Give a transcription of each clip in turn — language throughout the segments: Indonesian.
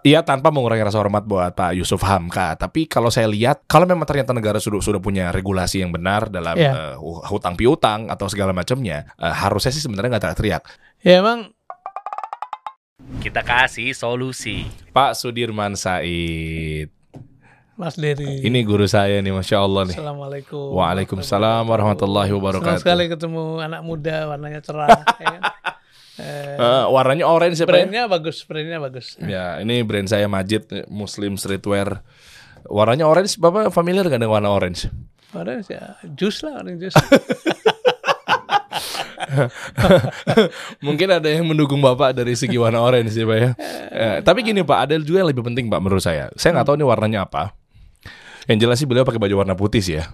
Iya tanpa mengurangi rasa hormat buat Pak Yusuf Hamka, tapi kalau saya lihat kalau memang ternyata negara sudah sudah punya regulasi yang benar dalam Iya. uh, hutang piutang atau segala macamnya, uh, harusnya sih sebenarnya nggak teriak-teriak. Ya emang Kita kasih solusi. Pak Sudirman Said, Mas Dery. ini guru saya nih, masya Allah nih. Assalamualaikum. Waalaikumsalam warahmatullahi Senang wabarakatuh. sekali ketemu anak muda warnanya cerah. ya kan? Eh, Eh, warnanya orange ya Pak ya? brandnya bagus, brandnya bagus. Ya, ini brand saya Majid Muslim Streetwear. Warnanya orange, Bapak familiar nggak dengan warna orange? Orang ya jus lah orang jus. Mungkin ada yang mendukung Bapak dari segi warna orange sih Pak ya. Eh, tapi gini Pak, ada juga yang lebih penting Pak menurut saya. Saya nggak tahu ini warnanya apa. Yang jelas sih beliau pakai baju warna putih sih ya.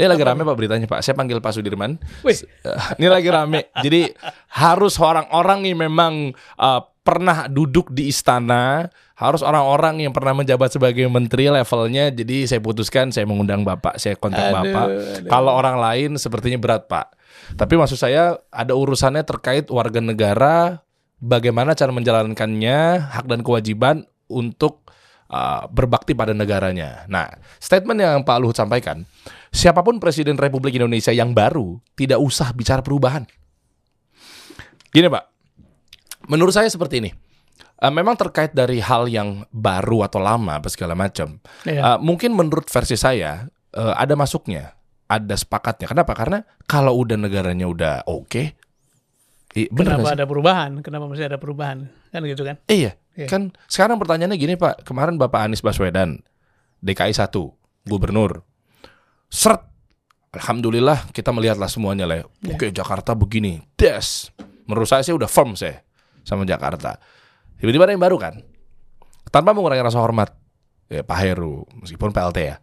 Ini lagi rame Pak beritanya Pak. Saya panggil Pak Sudirman. Wih. Ini lagi rame. Jadi harus orang-orang yang memang eh, pernah duduk di istana, harus orang-orang yang pernah menjabat sebagai menteri levelnya. Jadi saya putuskan saya mengundang Bapak, saya kontak Aduh, Bapak. aduh. Kalau orang lain sepertinya berat Pak. Tapi maksud saya ada urusannya terkait warga negara, bagaimana cara menjalankannya, hak dan kewajiban untuk uh, berbakti pada negaranya. Nah, statement yang Pak Luhut sampaikan, siapa pun Presiden Republik Indonesia yang baru tidak usah bicara perubahan. Gini Pak, menurut saya seperti ini. Uh, memang terkait dari hal yang baru atau lama apa segala macam. Iya. Uh, mungkin menurut versi saya uh, ada masuknya, ada sepakatnya. Kenapa? Karena kalau udah negaranya udah oke, i- bener Kenapa ada perubahan? Kenapa masih ada perubahan? Kan gitu kan? Iya, Iya. kan sekarang pertanyaannya gini Pak, kemarin Bapak Anies Baswedan, DKI 1, gubernur, seret, Alhamdulillah kita melihatlah semuanya lah. ya. Iya. Oke Jakarta begini, des. Menurut saya sih udah firm saya sama Jakarta. Tiba-tiba ada yang baru kan, tanpa mengurangi rasa hormat, ya Pak Heru, meskipun PLT ya.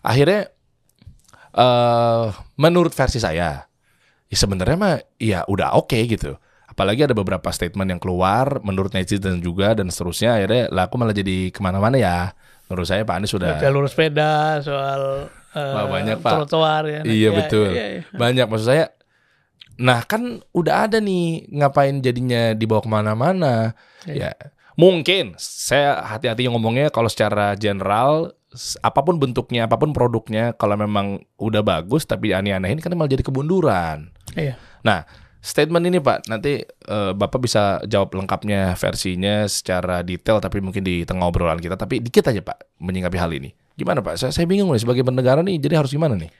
Akhirnya, eh menurut versi saya, ya sebenarnya mah ya udah oke gitu. Apalagi ada beberapa statement yang keluar menurut netizen juga dan seterusnya akhirnya lah aku malah jadi ke mana-mana ya. Menurut saya Pak Anies sudah Jalur sepeda, soal Wah, banyak, Pak. trotoar ya. Iya Ya, betul. iya, iya. Banyak maksud saya. Nah kan udah ada nih ngapain jadinya dibawa ke mana-mana. Iya. Ya mungkin saya hati-hati ngomongnya kalau secara general apa pun bentuknya, apa pun produknya, kalau memang udah bagus tapi aneh-anehin kan malah jadi kebunduran. Iya. Nah, statement ini Pak, nanti eh, Bapak bisa jawab lengkapnya versinya secara detail tapi mungkin di tengah obrolan kita. Tapi dikit aja Pak menyingkapi hal ini. Gimana Pak? Saya, saya bingung nih sebagai bernegara nih, jadi harus gimana nih?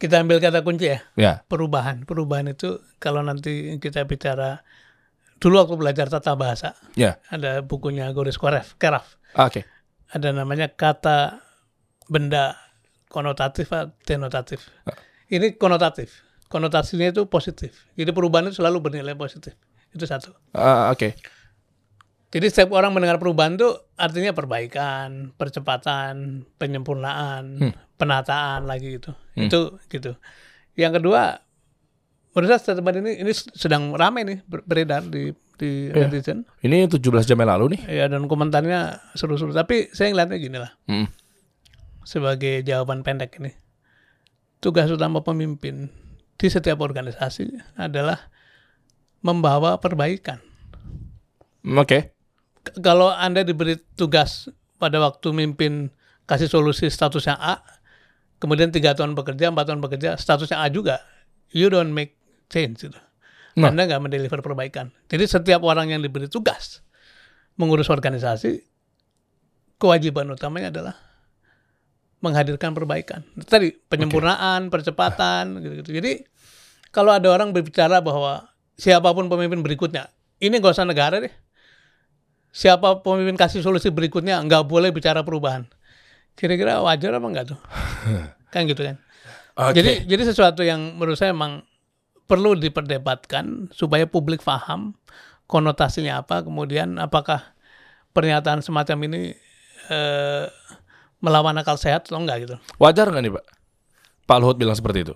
Kita ambil kata kunci ya, Ya, perubahan. Perubahan itu kalau nanti kita bicara dulu waktu belajar tata bahasa, ya, ada bukunya Goris Koref, Keraf. Ah, oke. Ada namanya kata benda konotatif atau denotatif. Ini konotatif. Konotasinya itu positif. Jadi perubahan itu selalu bernilai positif. Itu satu. Ah, oke. Jadi setiap orang mendengar perubahan itu artinya perbaikan, percepatan, penyempurnaan, penataan lagi gitu. Itu gitu. Yang kedua, menurut saya statement ini ini sedang ramai nih ber- beredar di di Iya. netizen. Ini 17 jam yang lalu nih. Ya dan komentarnya seru-seru. Tapi saya ngeliatnya gini lah. Mm. Sebagai jawaban pendek ini. Tugas utama pemimpin di setiap organisasi adalah membawa perbaikan. Oke. K- kalau Anda diberi tugas pada waktu mimpin kasih solusi statusnya A, kemudian tiga tahun bekerja, empat tahun bekerja, statusnya A juga, you don't make change. Gitu. Nah. Anda nggak mendeliver perbaikan. Jadi setiap orang yang diberi tugas mengurus organisasi, kewajiban utamanya adalah menghadirkan perbaikan. Tadi penyempurnaan, percepatan, gitu-gitu. Jadi kalau ada orang berbicara bahwa siapa pun pemimpin berikutnya, ini nggak usah negara deh. Siapa pemimpin kasih solusi berikutnya nggak boleh bicara perubahan. Kira-kira wajar apa enggak tuh? kan gitu kan. Oke. Jadi jadi sesuatu yang menurut saya memang perlu diperdebatkan supaya publik paham konotasinya apa, kemudian apakah pernyataan semacam ini eh, melawan akal sehat atau enggak gitu. Wajar nggak nih Pak? Pak Luhut bilang seperti itu.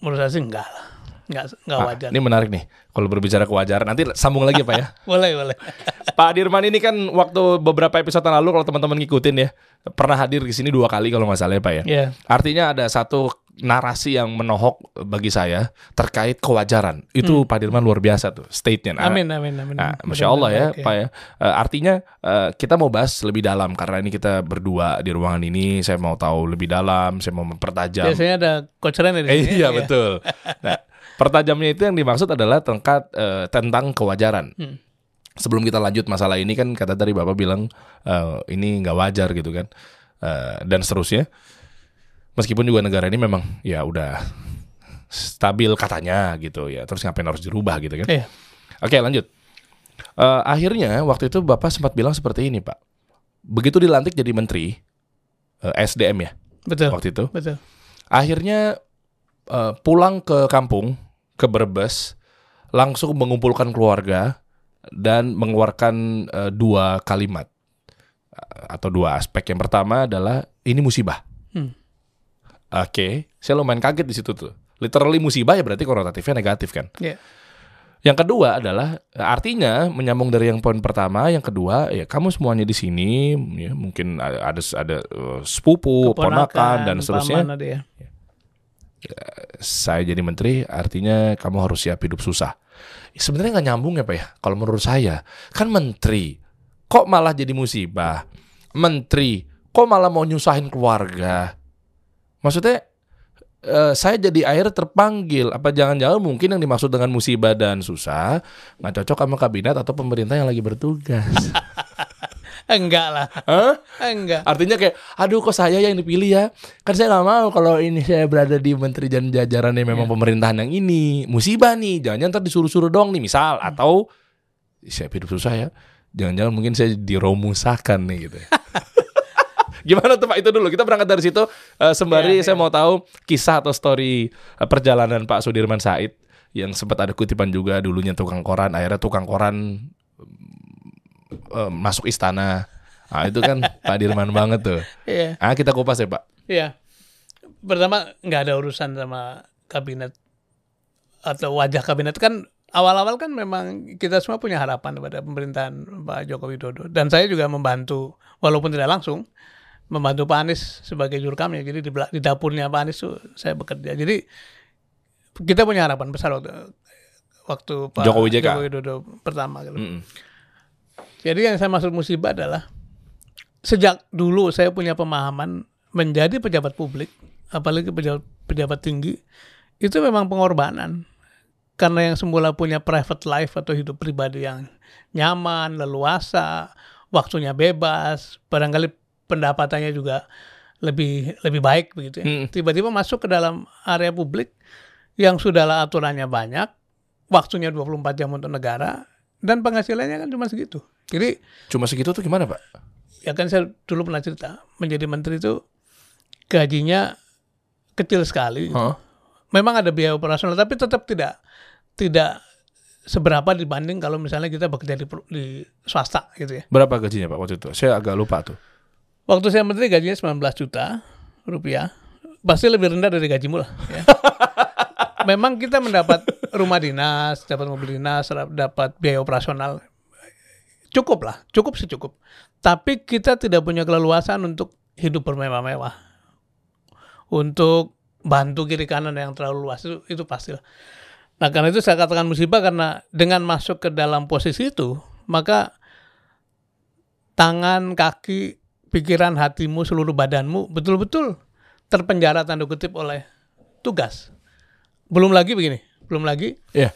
Menurut saya sih enggak lah. Enggak enggak Ah, wajar. ini menarik nih. Kalau berbicara kewajaran, nanti sambung lagi ya Pak ya. Boleh, boleh. Pak Dirman ini kan waktu beberapa episode lalu kalau teman-teman ngikutin ya pernah hadir di sini dua kali kalau nggak salah ya Pak ya. Iya. Artinya ada satu narasi yang menohok bagi saya terkait kewajaran. Itu Pak Dirman luar biasa tuh state-nya. Nah, Hmm. Amin, amin, amin. Nah, Masya Allah ya, Pak ya. Eh, artinya eh, kita mau bahas lebih dalam karena ini kita berdua di ruangan ini. Saya mau tahu lebih dalam, saya mau mempertajam. Biasanya ada coach Ren di Eh, sini. iya betul. Nah, pertajamnya itu yang dimaksud adalah tengkat eh, tentang kewajaran. Hmm. Sebelum kita lanjut masalah ini kan kata tadi bapak bilang eh, ini nggak wajar gitu kan, Eh, dan seterusnya. Meskipun juga negara ini memang ya udah stabil katanya gitu ya. Terus ngapain harus dirubah gitu kan? Iya. Oke lanjut. Eh, akhirnya waktu itu bapak sempat bilang seperti ini pak. Begitu dilantik jadi menteri eh, SDM ya Betul. waktu itu. Betul. Akhirnya eh, pulang ke kampung ke Brebes langsung mengumpulkan keluarga dan mengeluarkan eh, dua kalimat atau dua aspek. Yang pertama adalah ini musibah. Hmm. Oke, saya lumayan kaget di situ tuh. Literally musibah ya berarti konotatifnya negatif kan. Iya. Yang kedua adalah artinya menyambung dari yang poin pertama, yang kedua ya kamu semuanya di sini ya mungkin ada ada, ada eh, sepupu, ponakan dan seterusnya. ya. Saya jadi menteri artinya kamu harus siap hidup susah. Sebenarnya nggak nyambung ya pak ya. Kalau menurut saya kan menteri kok malah jadi musibah. Menteri kok malah mau nyusahin keluarga. Maksudnya eh, saya jadi akhirnya terpanggil apa jangan-jangan mungkin yang dimaksud dengan musibah dan susah nggak cocok sama kabinet atau pemerintah yang lagi bertugas. Enggak lah. Hah? Enggak. Artinya kayak, aduh kok saya yang dipilih ya? Kan saya nggak mau kalau ini saya berada di menteri dan jajaran yang memang pemerintahan yang ini musibah nih. Jangan-jangan ntar disuruh-suruh dong nih misal atau saya hidup susah ya. Jangan-jangan mungkin saya diromusakan nih gitu. Gimana tuh Pak itu dulu? Kita berangkat dari situ eh, sembari Ya, saya mau tahu kisah atau story eh, perjalanan Pak Sudirman Said yang sempat ada kutipan juga dulunya tukang koran, akhirnya tukang koran eh, masuk istana. Nah, itu kan Pak Dirman banget tuh. Iya. Ah, kita kupas ya, Pak. Iya. Pertama nggak ada urusan sama kabinet atau wajah kabinet kan awal-awal kan memang kita semua punya harapan kepada pemerintahan Pak Joko Widodo dan saya juga membantu walaupun tidak langsung membantu Pak Anies sebagai jurkamnya jadi di, di dapurnya Pak Anies tuh saya bekerja jadi kita punya harapan besar waktu waktu Pak Jokowi JK. Widodo pertama gitu. Mm-mm. Jadi yang saya maksud musibah adalah sejak dulu saya punya pemahaman menjadi pejabat publik, apalagi pejabat, pejabat tinggi, itu memang pengorbanan. Karena yang semula punya private life atau hidup pribadi yang nyaman, leluasa, waktunya bebas, barangkali pendapatannya juga lebih lebih baik begitu ya. Hmm. Tiba-tiba masuk ke dalam area publik yang sudahlah aturannya banyak, waktunya 24 jam untuk negara dan penghasilannya kan cuma segitu. Jadi Cuma segitu tuh gimana, Pak? ya kan saya dulu pernah cerita menjadi menteri itu gajinya kecil sekali. Hah? Memang ada biaya operasional tapi tetap tidak tidak seberapa dibanding kalau misalnya kita bekerja di, di swasta gitu ya. Berapa gajinya, Pak, waktu itu? Saya agak lupa tuh. Waktu saya menteri gajinya 19 juta rupiah. Pasti lebih rendah dari gajimu lah. Ya. Memang kita mendapat rumah dinas, dapat mobil dinas, dapat biaya operasional. Cukup lah, cukup secukup. Tapi kita tidak punya keleluasan untuk hidup bermewah-mewah. Untuk bantu kiri kanan yang terlalu luas itu, itu pasti lah. Nah karena itu saya katakan musibah karena dengan masuk ke dalam posisi itu, maka tangan, kaki, pikiran, hatimu, seluruh badanmu betul-betul terpenjara tanda kutip oleh tugas. Belum lagi begini, belum lagi Iya.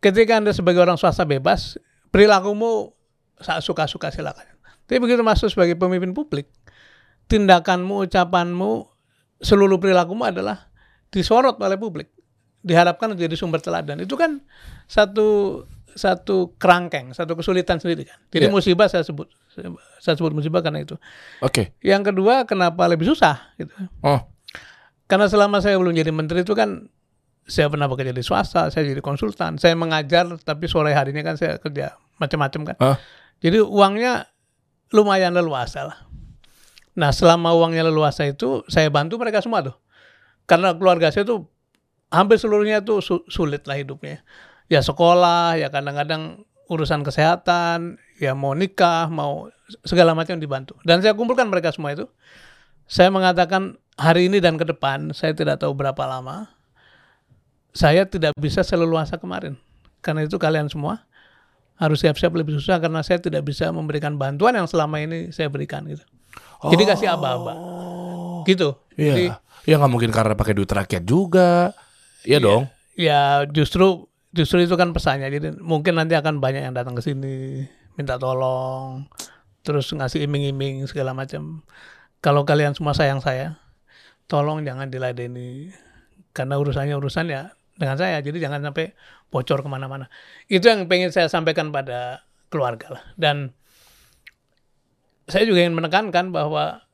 ketika Anda sebagai orang swasta bebas, perilakumu saat suka-suka silakan. Tapi begitu masuk sebagai pemimpin publik, tindakanmu, ucapanmu, seluruh perilakumu adalah disorot oleh publik. Diharapkan menjadi sumber teladan. Itu kan satu satu kerangkeng, satu kesulitan sendiri kan. Jadi Iya. musibah saya sebut saya sebut musibah karena itu. Oke. Yang kedua, kenapa lebih susah gitu. Oh, Karena selama saya belum jadi menteri itu kan saya pernah bekerja di swasta, saya jadi konsultan, saya mengajar tapi sore harinya kan saya kerja macam-macam kan. Ah. Jadi uangnya lumayan leluasa lah. Nah selama uangnya leluasa itu saya bantu mereka semua tuh. Karena keluarga saya tuh hampir seluruhnya tuh su- sulit lah hidupnya. Ya sekolah, ya kadang-kadang urusan kesehatan, ya mau nikah, mau segala macam dibantu. Dan saya kumpulkan mereka semua itu. Saya mengatakan hari ini dan ke depan saya tidak tahu berapa lama saya tidak bisa seleluasa kemarin. Karena itu kalian semua harus siap-siap lebih susah karena saya tidak bisa memberikan bantuan yang selama ini saya berikan gitu. Jadi kasih aba-aba. Gitu. Iya. Jadi ya nggak mungkin karena pakai duit rakyat juga. Iya dong. ya justru justru itu kan pesannya. Jadi mungkin nanti akan banyak yang datang ke sini minta tolong, terus ngasih iming-iming segala macam. Kalau kalian semua sayang saya, tolong jangan diladeni karena urusannya urusan ya dengan saya. Jadi jangan sampai bocor ke mana-mana. Itu yang pengen saya sampaikan pada keluarga lah. Dan saya juga ingin menekankan bahwa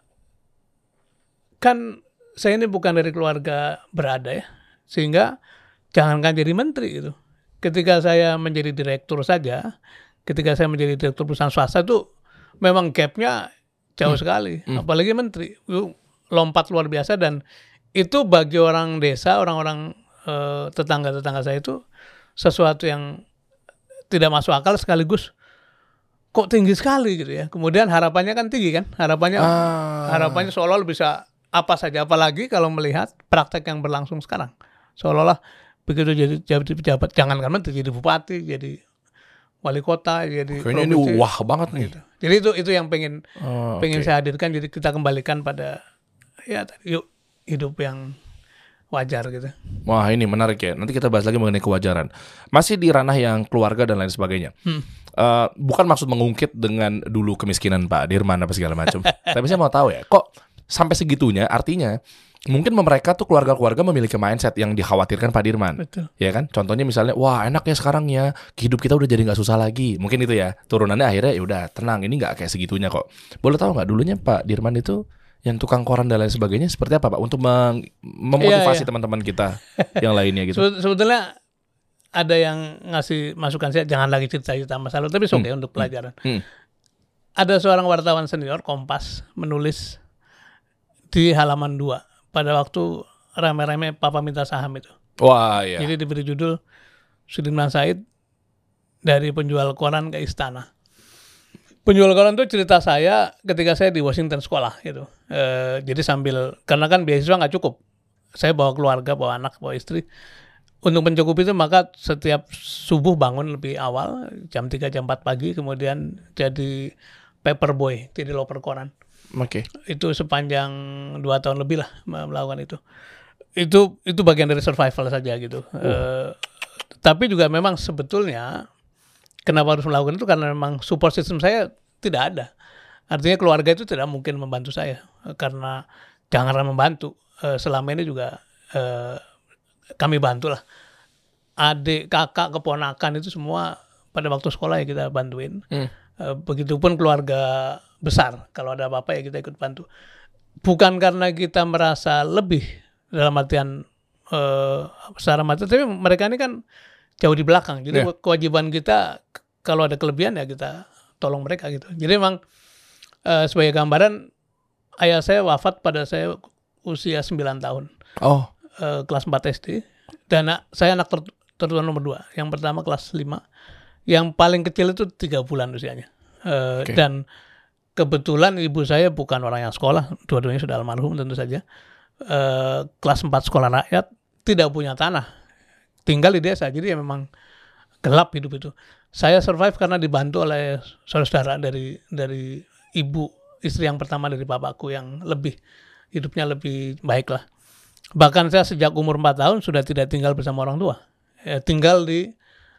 kan saya ini bukan dari keluarga berada ya, sehingga jangankan jadi menteri itu. Ketika saya menjadi direktur saja, ketika saya menjadi direktur perusahaan swasta itu memang gapnya jauh sekali, apalagi menteri lompat luar biasa dan itu bagi orang desa, orang-orang eh, tetangga-tetangga saya itu sesuatu yang tidak masuk akal sekaligus kok tinggi sekali gitu ya. Kemudian harapannya kan tinggi kan, harapannya Ah. harapannya seolah-olah bisa apa saja. Apalagi kalau melihat praktek yang berlangsung sekarang. Seolah-olah begitu jadi jadi pejabat jangankan menteri jadi bupati jadi wali kota jadi Kayaknya ini wah banget nih. jadi itu itu yang pengen Oh, pengen saya hadirkan jadi kita kembalikan pada ya yuk hidup yang wajar gitu Wah ini menarik ya. Nanti kita bahas lagi mengenai kewajaran. Masih di ranah yang keluarga dan lain sebagainya. Hmm. Eh, bukan maksud mengungkit dengan dulu kemiskinan Pak Dirman apa segala macam. Tapi saya mau tahu ya, kok sampai segitunya? Artinya mungkin mereka tuh keluarga-keluarga memiliki mindset yang dikhawatirkan Pak Dirman. betul Ya kan? Contohnya misalnya, wah enak ya sekarang ya, hidup kita udah jadi nggak susah lagi. Mungkin itu ya. Turunannya akhirnya ya udah tenang, ini nggak kayak segitunya kok. Boleh tahu nggak dulunya Pak Dirman itu yang tukang koran dan lain sebagainya seperti apa Pak? Untuk memotivasi Iya, iya. teman-teman kita yang lainnya gitu. Sebe- sebetulnya ada yang ngasih masukan saya jangan lagi cerita-cerita masa lalu tapi oke untuk pelajaran Hmm. ada seorang wartawan senior Kompas menulis di halaman 2 pada waktu rame-rame papa minta saham itu Wah ya. Jadi diberi judul Sudirman Said dari penjual koran ke istana. Penjual koran itu cerita saya ketika saya di Washington sekolah gitu. Eh, jadi sambil karena kan beasiswa nggak cukup, saya bawa keluarga, bawa anak, bawa istri. Untuk mencukupi itu maka setiap subuh bangun lebih awal jam 3 jam 4 pagi kemudian jadi paper boy, jadi loper koran Oke. itu sepanjang dua tahun lebih lah melakukan itu. Itu itu bagian dari survival saja gitu. Eh, tapi juga memang sebetulnya kenapa harus melakukan itu karena memang support system saya tidak ada. Artinya keluarga itu tidak mungkin membantu saya Eh, karena janganlah membantu. Eh, selama ini juga eh, kami bantulah. Adik kakak keponakan itu semua pada waktu sekolah ya kita bantuin. Hmm. Eh, begitupun keluarga besar. Kalau ada apa-apa ya kita ikut bantu. Bukan karena kita merasa lebih dalam artian eh, secara materi tapi mereka ini kan jauh di belakang. Jadi Iya. kewajiban kita kalau ada kelebihan ya kita tolong mereka gitu. Jadi memang eh, sebagai gambaran ayah saya wafat pada saya usia 9 tahun. Oh. eh, kelas 4 SD dan saya anak ter- tertua nomor 2 yang pertama kelas 5 yang paling kecil itu tiga bulan usianya. Eh, Oke. dan kebetulan ibu saya bukan orang yang sekolah dua-duanya sudah almarhum tentu saja. Eh, kelas 4 sekolah rakyat tidak punya tanah. Tinggal di desa jadi ya memang gelap hidup itu. Saya survive karena dibantu oleh saudara dari dari ibu istri yang pertama dari bapakku yang lebih hidupnya lebih baik lah bahkan saya sejak umur 4 tahun sudah tidak tinggal bersama orang tua. Ya, tinggal di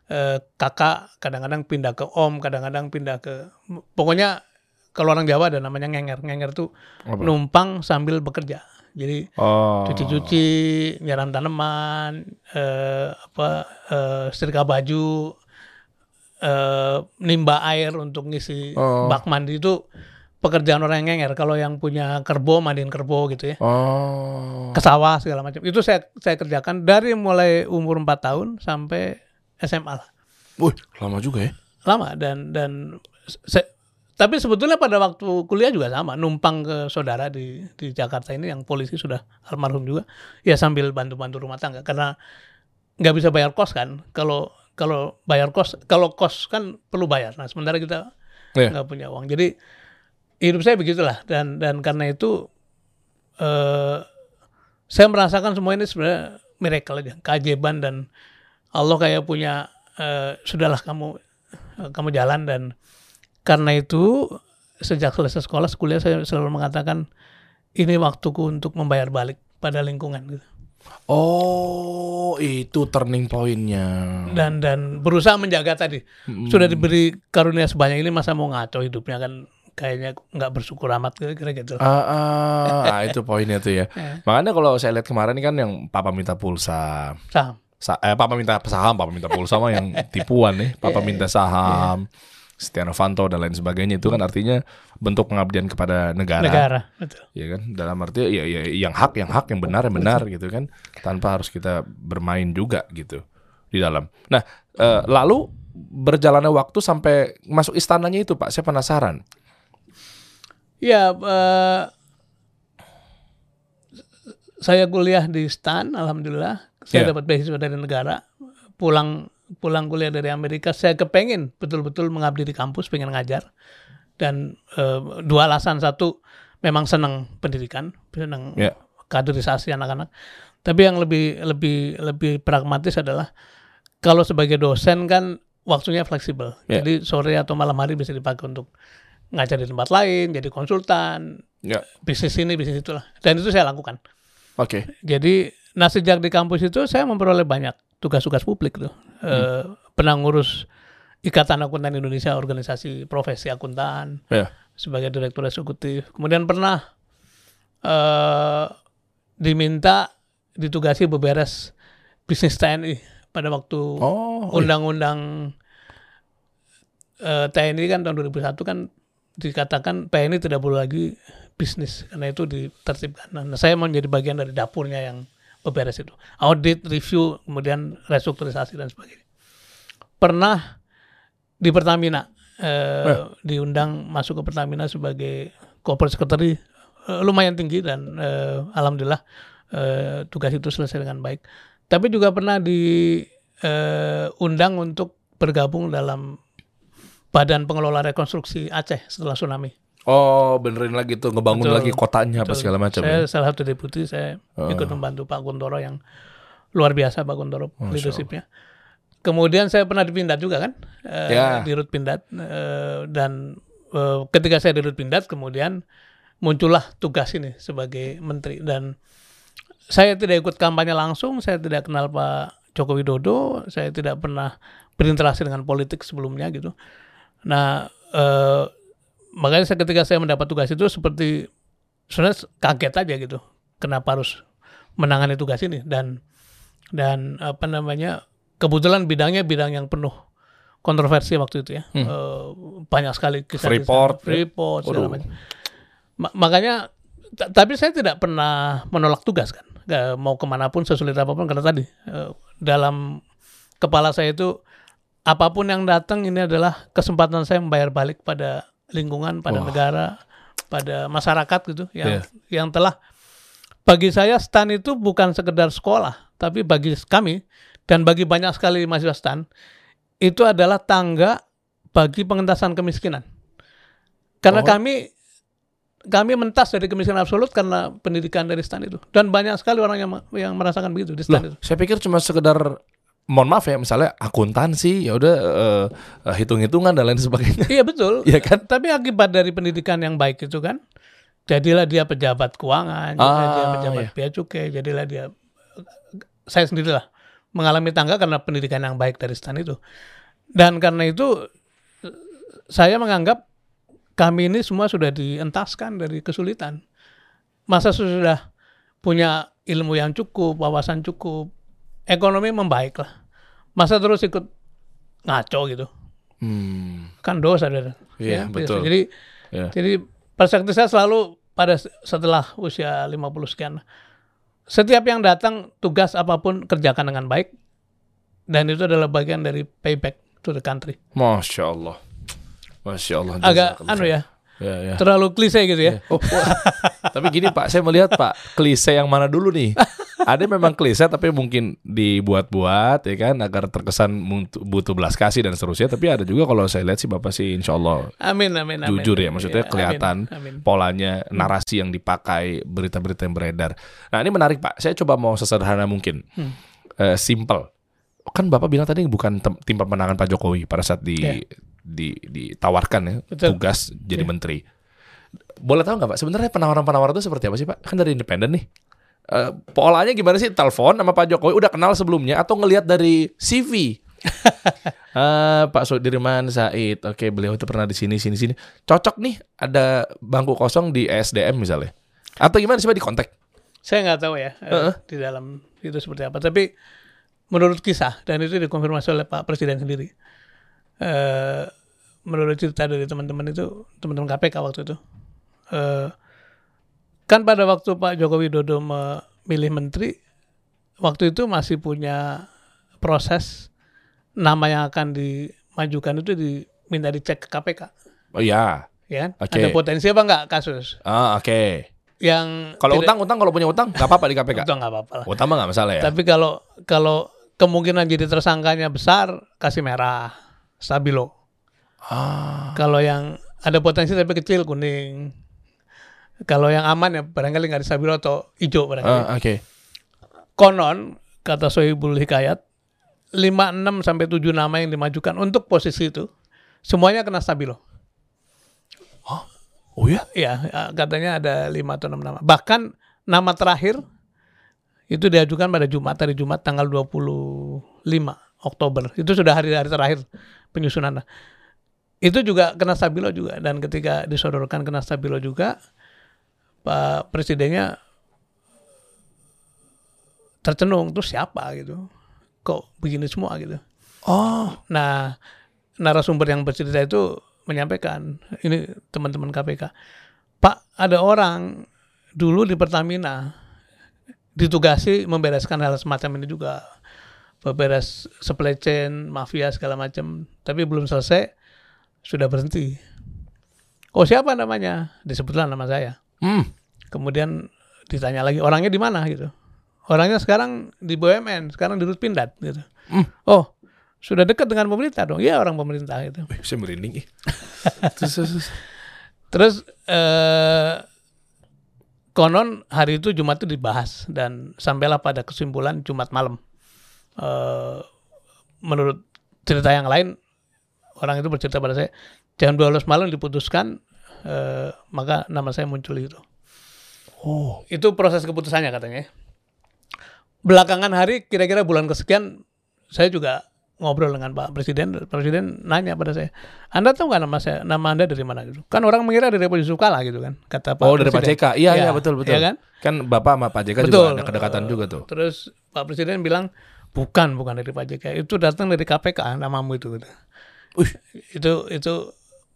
eh, kakak kadang-kadang pindah ke om kadang-kadang pindah ke pokoknya kalau orang Jawa ada namanya ngenger ngenger tuh Apa? numpang sambil bekerja jadi Oh. cuci-cuci nyiram tanaman eh, apa eh, setrika baju eh, nimba air untuk ngisi Oh. bak mandi itu pekerjaan orang yang ngenger kalau yang punya kerbo mandiin kerbo gitu ya Oh. ke sawah segala macam itu saya saya kerjakan dari mulai umur 4 tahun sampai SMA lah. Wih, lama juga ya. lama dan dan se- tapi sebetulnya pada waktu kuliah juga sama. Numpang ke saudara di di Jakarta ini yang polisi sudah almarhum juga ya sambil bantu-bantu rumah tangga. Karena nggak bisa bayar kos kan. Kalau kalau bayar kos kalau kos kan perlu bayar. Nah sementara kita Iya. nggak punya uang. Jadi hidup saya begitulah. Dan dan karena itu eh, saya merasakan semua ini sebenarnya miracle aja, keajaiban dan Allah kayak punya eh, sudahlah kamu eh, kamu jalan dan karena itu sejak selesai sekolah kuliah saya selalu mengatakan ini waktuku untuk membayar balik pada lingkungan gitu. Oh, itu turning pointnya. dan dan berusaha menjaga tadi sudah diberi karunia sebanyak ini masa mau ngaco hidupnya kan kayaknya nggak bersyukur amat kira-kira gitu Ah, ah, ah, itu poinnya tuh ya. Ya. Makanya kalau saya lihat kemarin kan yang papa minta pulsa, saham Sa- eh, papa minta saham, papa minta pulsa mah yang tipuan nih. Papa minta saham, Setia Novanto dan lain sebagainya itu kan artinya bentuk pengabdian kepada negara. negara betul Ya kan dalam arti ya, ya yang hak yang hak yang benar yang benar gitu kan tanpa harus kita bermain juga gitu di dalam. Nah eh, lalu berjalannya waktu sampai masuk istananya itu pak saya penasaran. ya eh, saya kuliah di STAN alhamdulillah saya Ya. dapat beasiswa dari negara pulang pulang kuliah dari Amerika. Saya kepengen betul-betul mengabdi di kampus pengen ngajar. Dan eh, dua alasan. Satu memang senang pendidikan senang Ya. kaderisasi anak-anak. Tapi yang lebih lebih lebih pragmatis adalah kalau sebagai dosen kan waktunya fleksibel. Ya. jadi sore atau malam hari bisa dipakai untuk ngajar di tempat lain jadi konsultan. Ya bisnis ini bisnis itulah. Dan itu saya lakukan. Oke. jadi nah sejak di kampus itu saya memperoleh banyak tugas-tugas publik tuh Eh, pernah ngurus Ikatan Akuntan Indonesia organisasi profesi akuntan Ya. sebagai direktur eksekutif kemudian pernah eh diminta ditugasi beberes bisnis TNI pada waktu Oh iya. undang-undang eh, TNI kan tahun 2001 kan dikatakan TNI tidak boleh lagi bisnis karena itu ditertibkan. Nah, saya mau menjadi bagian dari dapurnya yang beberes itu. Audit, review, kemudian restrukturisasi dan sebagainya. Pernah di Pertamina eh, diundang masuk ke Pertamina sebagai corporate secretary eh, lumayan tinggi dan eh, alhamdulillah eh, tugas itu selesai dengan baik. Tapi juga pernah diundang untuk bergabung dalam Badan Pengelola Rekonstruksi Aceh setelah tsunami. Oh benerin lagi tuh ngebangun Betul. lagi kotanya apa Betul. segala macam. Saya ya? salah satu deputi, saya ikut membantu Pak Kuntoro yang luar biasa Pak Kuntoro leadershipnya. Kemudian saya pernah di Pindad juga kan, eh, Ya. di Rut Pindad eh, dan eh, ketika saya di Rut Pindad kemudian muncullah tugas ini sebagai menteri dan saya tidak ikut kampanye langsung, saya tidak kenal Pak Joko Widodo, saya tidak pernah berinteraksi dengan politik sebelumnya gitu. Nah, eh, makanya saya, ketika saya mendapat tugas itu seperti sebenarnya kaget aja gitu, kenapa harus menangani tugas ini dan dan apa namanya kebetulan bidangnya bidang yang penuh kontroversi waktu itu ya, Eh, banyak sekali kisah Hmm. Freeport, ya? Freeport segala Waduh. macam. Ma- makanya ta- tapi saya tidak pernah menolak tugas kan Nggak mau ke mana pun sesulit apa pun karena tadi eh, dalam kepala saya itu apa pun yang datang ini adalah kesempatan saya membayar balik pada lingkungan pada Wah. negara pada masyarakat gitu yang Iya. yang telah bagi saya stan itu bukan sekedar sekolah tapi bagi kami dan bagi banyak sekali mahasiswa stan itu adalah tangga bagi pengentasan kemiskinan karena Oh. kami kami mentas dari kemiskinan absolut karena pendidikan dari stan itu dan banyak sekali orang yang yang merasakan begitu di stan Loh, itu saya pikir cuma sekedar mohon maaf ya misalnya akuntansi ya udah eh, hitung-hitungan dan lain sebagainya. iya betul Iya kan? tapi akibat dari pendidikan yang baik itu kan jadilah dia pejabat keuangan jadilah dia Ah, pejabat iya. bea cukai jadilah dia saya sendirilah mengalami tangga karena pendidikan yang baik dari stan itu dan karena itu saya menganggap kami ini semua sudah dientaskan dari kesulitan masa sudah punya ilmu yang cukup wawasan cukup ekonomi membaik lah masa terus ikut ngaco gitu Hmm, kan dosa dan Iya, betul. jadi ya. jadi perspektif saya selalu pada setelah usia 50 sekian. Setiap yang datang tugas apa pun kerjakan dengan baik dan itu adalah bagian dari payback to the country. Masya Allah. Masya Allah. Agak anu ya, Ya, ya. terlalu klise gitu ya. Oh, wah. Tapi gini Pak, saya melihat Pak, klise yang mana dulu nih? ada memang klise tapi mungkin dibuat-buat ya kan agar terkesan butuh belas kasih dan seterusnya. Tapi ada juga kalau saya lihat sih bapak sih insya Allah Amin, amin, amin. jujur ya maksudnya Iya, kelihatan Amin, amin. polanya narasi yang dipakai berita-berita yang beredar. Nah ini menarik pak. Saya coba mau sesederhana mungkin, Hmm. Eh, simple. Kan bapak bilang tadi bukan tim pemenangan Pak Jokowi pada saat di, Iya. di ditawarkan ya Betul. tugas jadi Iya. menteri. Boleh tahu nggak pak? Sebenarnya penawaran-penawaran itu seperti apa sih pak? Kan dari independen nih. Eh, polanya gimana sih? Telepon sama Pak Jokowi udah kenal sebelumnya atau ngelihat dari CV? Eh, Pak Sudirman Said, oke beliau itu pernah di sini sini sini. Cocok nih ada bangku kosong di SDM misalnya. Atau gimana sih Pak di kontak? Saya nggak tahu ya eh, Heeh. di dalam itu seperti apa. Tapi menurut kisah dan itu dikonfirmasi oleh Pak Presiden sendiri. Eh, menurut cerita dari teman-teman itu, teman-teman KPK waktu itu, eh, kan pada waktu Pak Joko Widodo memilih menteri, waktu itu masih punya proses nama yang akan dimajukan itu diminta dicek ke KPK, Oh iya. ya kan? Oke. Ada potensi apa nggak kasus Ah oke. yang Kalau tidak- utang utang kalau punya utang nggak apa-apa di KPK. Utang nggak apa-apa lah. Utang mah nggak masalah ya. Tapi kalau kalau kemungkinan jadi tersangkanya besar, kasih merah, stabilo. Ah. Kalau yang ada potensi tapi kecil kuning. Kalau yang aman ya barangkali nggak di stabilo atau hijau barangkali. Ah, oke. Konon kata Sohibul Hikayat 5 6 sampai 7 nama yang dimajukan untuk posisi itu semuanya kena stabilo. Oh ya? Iya, ya, katanya ada 5 atau 6 nama. Bahkan nama terakhir itu diajukan pada Jumat, hari Jumat tanggal 25 Oktober. Itu sudah hari-hari terakhir penyusunan. Itu juga kena stabilo juga dan ketika disodorkan kena stabilo juga Pak Presidennya tercenung terus siapa gitu. Kok begini semua gitu. Oh. Nah, narasumber yang bercerita itu menyampaikan, ini teman-teman KPK, Pak, ada orang dulu di Pertamina ditugasi membereskan hal semacam ini juga, beberes supply chain, mafia segala macam, tapi belum selesai, sudah berhenti. Oh siapa namanya? Disebutlah nama saya. Hmm. Kemudian ditanya lagi orangnya di mana gitu. Orangnya sekarang di BUMN, sekarang di Rutpindad gitu. Hmm. Oh, sudah dekat dengan pemerintah dong. Iya orang pemerintah gitu. Saya merinding terus, terus. Terus eh, konon hari itu Jumat itu dibahas dan sampailah pada kesimpulan Jumat malam. Eh, menurut cerita yang lain orang itu bercerita pada saya jam 12 malam diputuskan eh, maka nama saya muncul itu. Oh. Itu proses keputusannya katanya. ya. Belakangan hari kira-kira bulan kesekian saya juga ngobrol dengan Pak Presiden. Presiden nanya pada saya, Anda tahu nggak nama saya, nama Anda dari mana gitu? Kan orang mengira dari Republik Kala gitu kan, kata Pak Oh dari Pak Presiden. JK. Iya, iya Ya, betul betul. iya kan? Kan Bapak sama Pak JK juga Betul. ada kedekatan juga tuh. Terus Pak Presiden bilang, bukan, bukan dari Pak JK. Itu datang dari KPK namamu itu. Gitu. Wih. Itu, itu,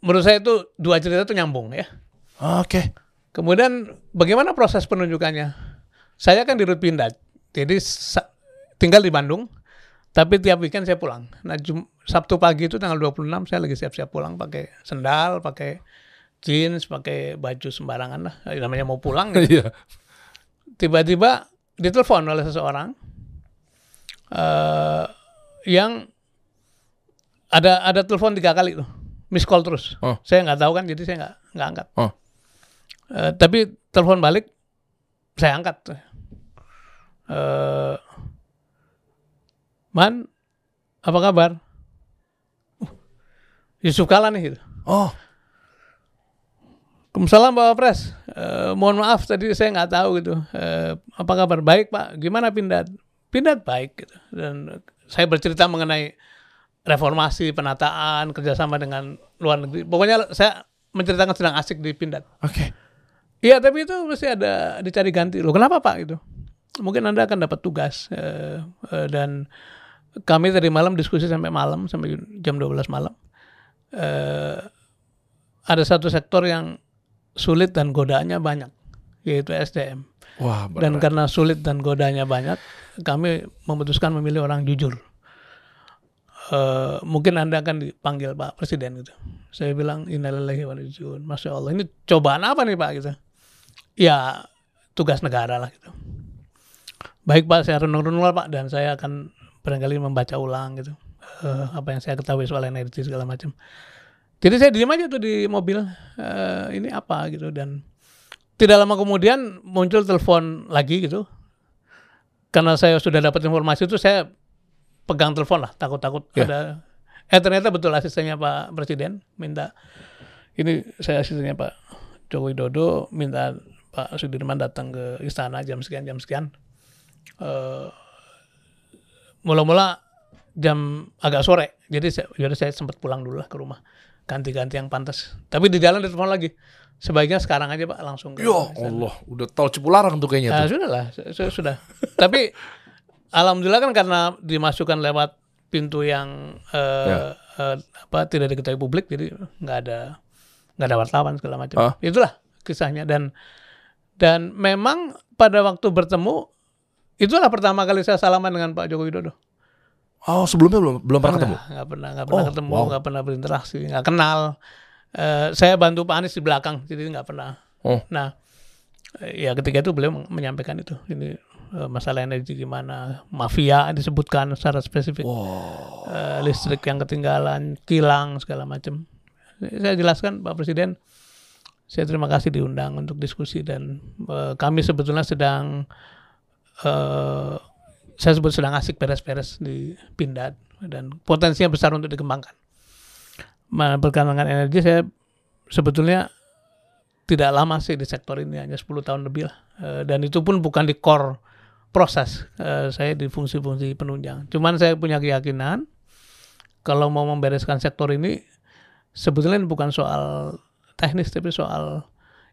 menurut saya itu dua cerita itu nyambung ya. Oke. Kemudian bagaimana proses penunjukannya? Saya kan di Rutpindad, jadi tinggal di Bandung, tapi tiap weekend saya pulang. Nah, Jum- Sabtu pagi itu tanggal 26 saya lagi siap-siap pulang pakai sendal, pakai jeans, pakai baju sembarangan lah. Namanya mau pulang. gitu. Iya. Tiba-tiba ditelepon oleh seseorang eh yang ada ada telepon tiga kali tuh, miss call terus. Oh. Saya nggak tahu kan, jadi saya nggak nggak angkat. Oh. Eh, tapi telepon balik saya angkat. Eh, Man, apa kabar? Uh, Yusuf Kala nih gitu. Oh. Waalaikumsalam Bapak Pres. Eh, mohon maaf tadi saya nggak tahu gitu. Eh, apa kabar? Baik Pak. Gimana Pindad? Pindad baik gitu. Dan saya bercerita mengenai reformasi, penataan, kerjasama dengan luar negeri. Pokoknya saya menceritakan sedang asik di Pindad. Oke. Iya, tapi itu mesti ada dicari ganti. Loh, kenapa Pak gitu? Mungkin Anda akan dapat tugas eh, eh, dan kami tadi malam diskusi sampai malam sampai jam 12 malam. Eh, ada satu sektor yang sulit dan godaannya banyak, yaitu SDM. Wah, Dan karena sulit dan godaannya banyak, kami memutuskan memilih orang jujur. Eh, mungkin Anda akan dipanggil Pak Presiden gitu. Saya bilang innalillahi wa. Masya Allah, ini cobaan apa nih Pak gitu? Ya tugas negara lah gitu. baik Pak saya renung-renung Pak dan saya akan barangkali membaca ulang gitu eh, apa yang saya ketahui soal energi segala macam. Jadi saya diam aja tuh di mobil eh, ini apa gitu dan tidak lama kemudian muncul telepon lagi gitu karena saya sudah dapat informasi itu saya pegang telepon lah takut-takut Ya. ada eh ternyata betul asistennya Pak Presiden minta ini saya asistennya Pak Joko Widodo minta Pak Sudirman datang ke istana jam sekian jam sekian Eh, mula-mula jam agak sore jadi saya, jadi saya sempat pulang dulu lah ke rumah ganti-ganti yang pantas tapi di jalan ditelepon lagi sebaiknya sekarang aja Pak langsung ke Ya. Allah, udah tol Cipularang tuh kayaknya Nah, tuh. sudah lah, su- su- sudah. Tapi alhamdulillah kan karena dimasukkan lewat pintu yang eh, Ya. eh, apa tidak diketahui publik, jadi nggak ada nggak ada wartawan segala macam. Ah. Itulah kisahnya dan dan memang pada waktu bertemu itulah pertama kali saya salaman dengan Pak Joko Widodo. Oh, sebelumnya belum belum pernah ketemu. Nggak, pernah, nggak pernah Oh, ketemu, wow. nggak pernah berinteraksi, nggak kenal. Eh, saya bantu Pak Anies di belakang, jadi nggak pernah. Oh. Nah, ya ketika itu beliau menyampaikan itu, ini masalah energi gimana, mafia disebutkan secara spesifik, Eh, listrik yang ketinggalan, kilang segala macam. Saya jelaskan Pak Presiden, saya terima kasih diundang untuk diskusi dan eh, kami sebetulnya sedang eh, saya sebut sedang asik beres-beres di Pindad dan potensinya besar untuk dikembangkan. Berkenaan dengan energi saya sebetulnya tidak lama sih di sektor ini hanya 10 tahun lebih lah. Eh, dan itu pun bukan di core proses Eh, saya di fungsi-fungsi penunjang. Cuman saya punya keyakinan kalau mau membereskan sektor ini sebetulnya bukan soal teknis tapi soal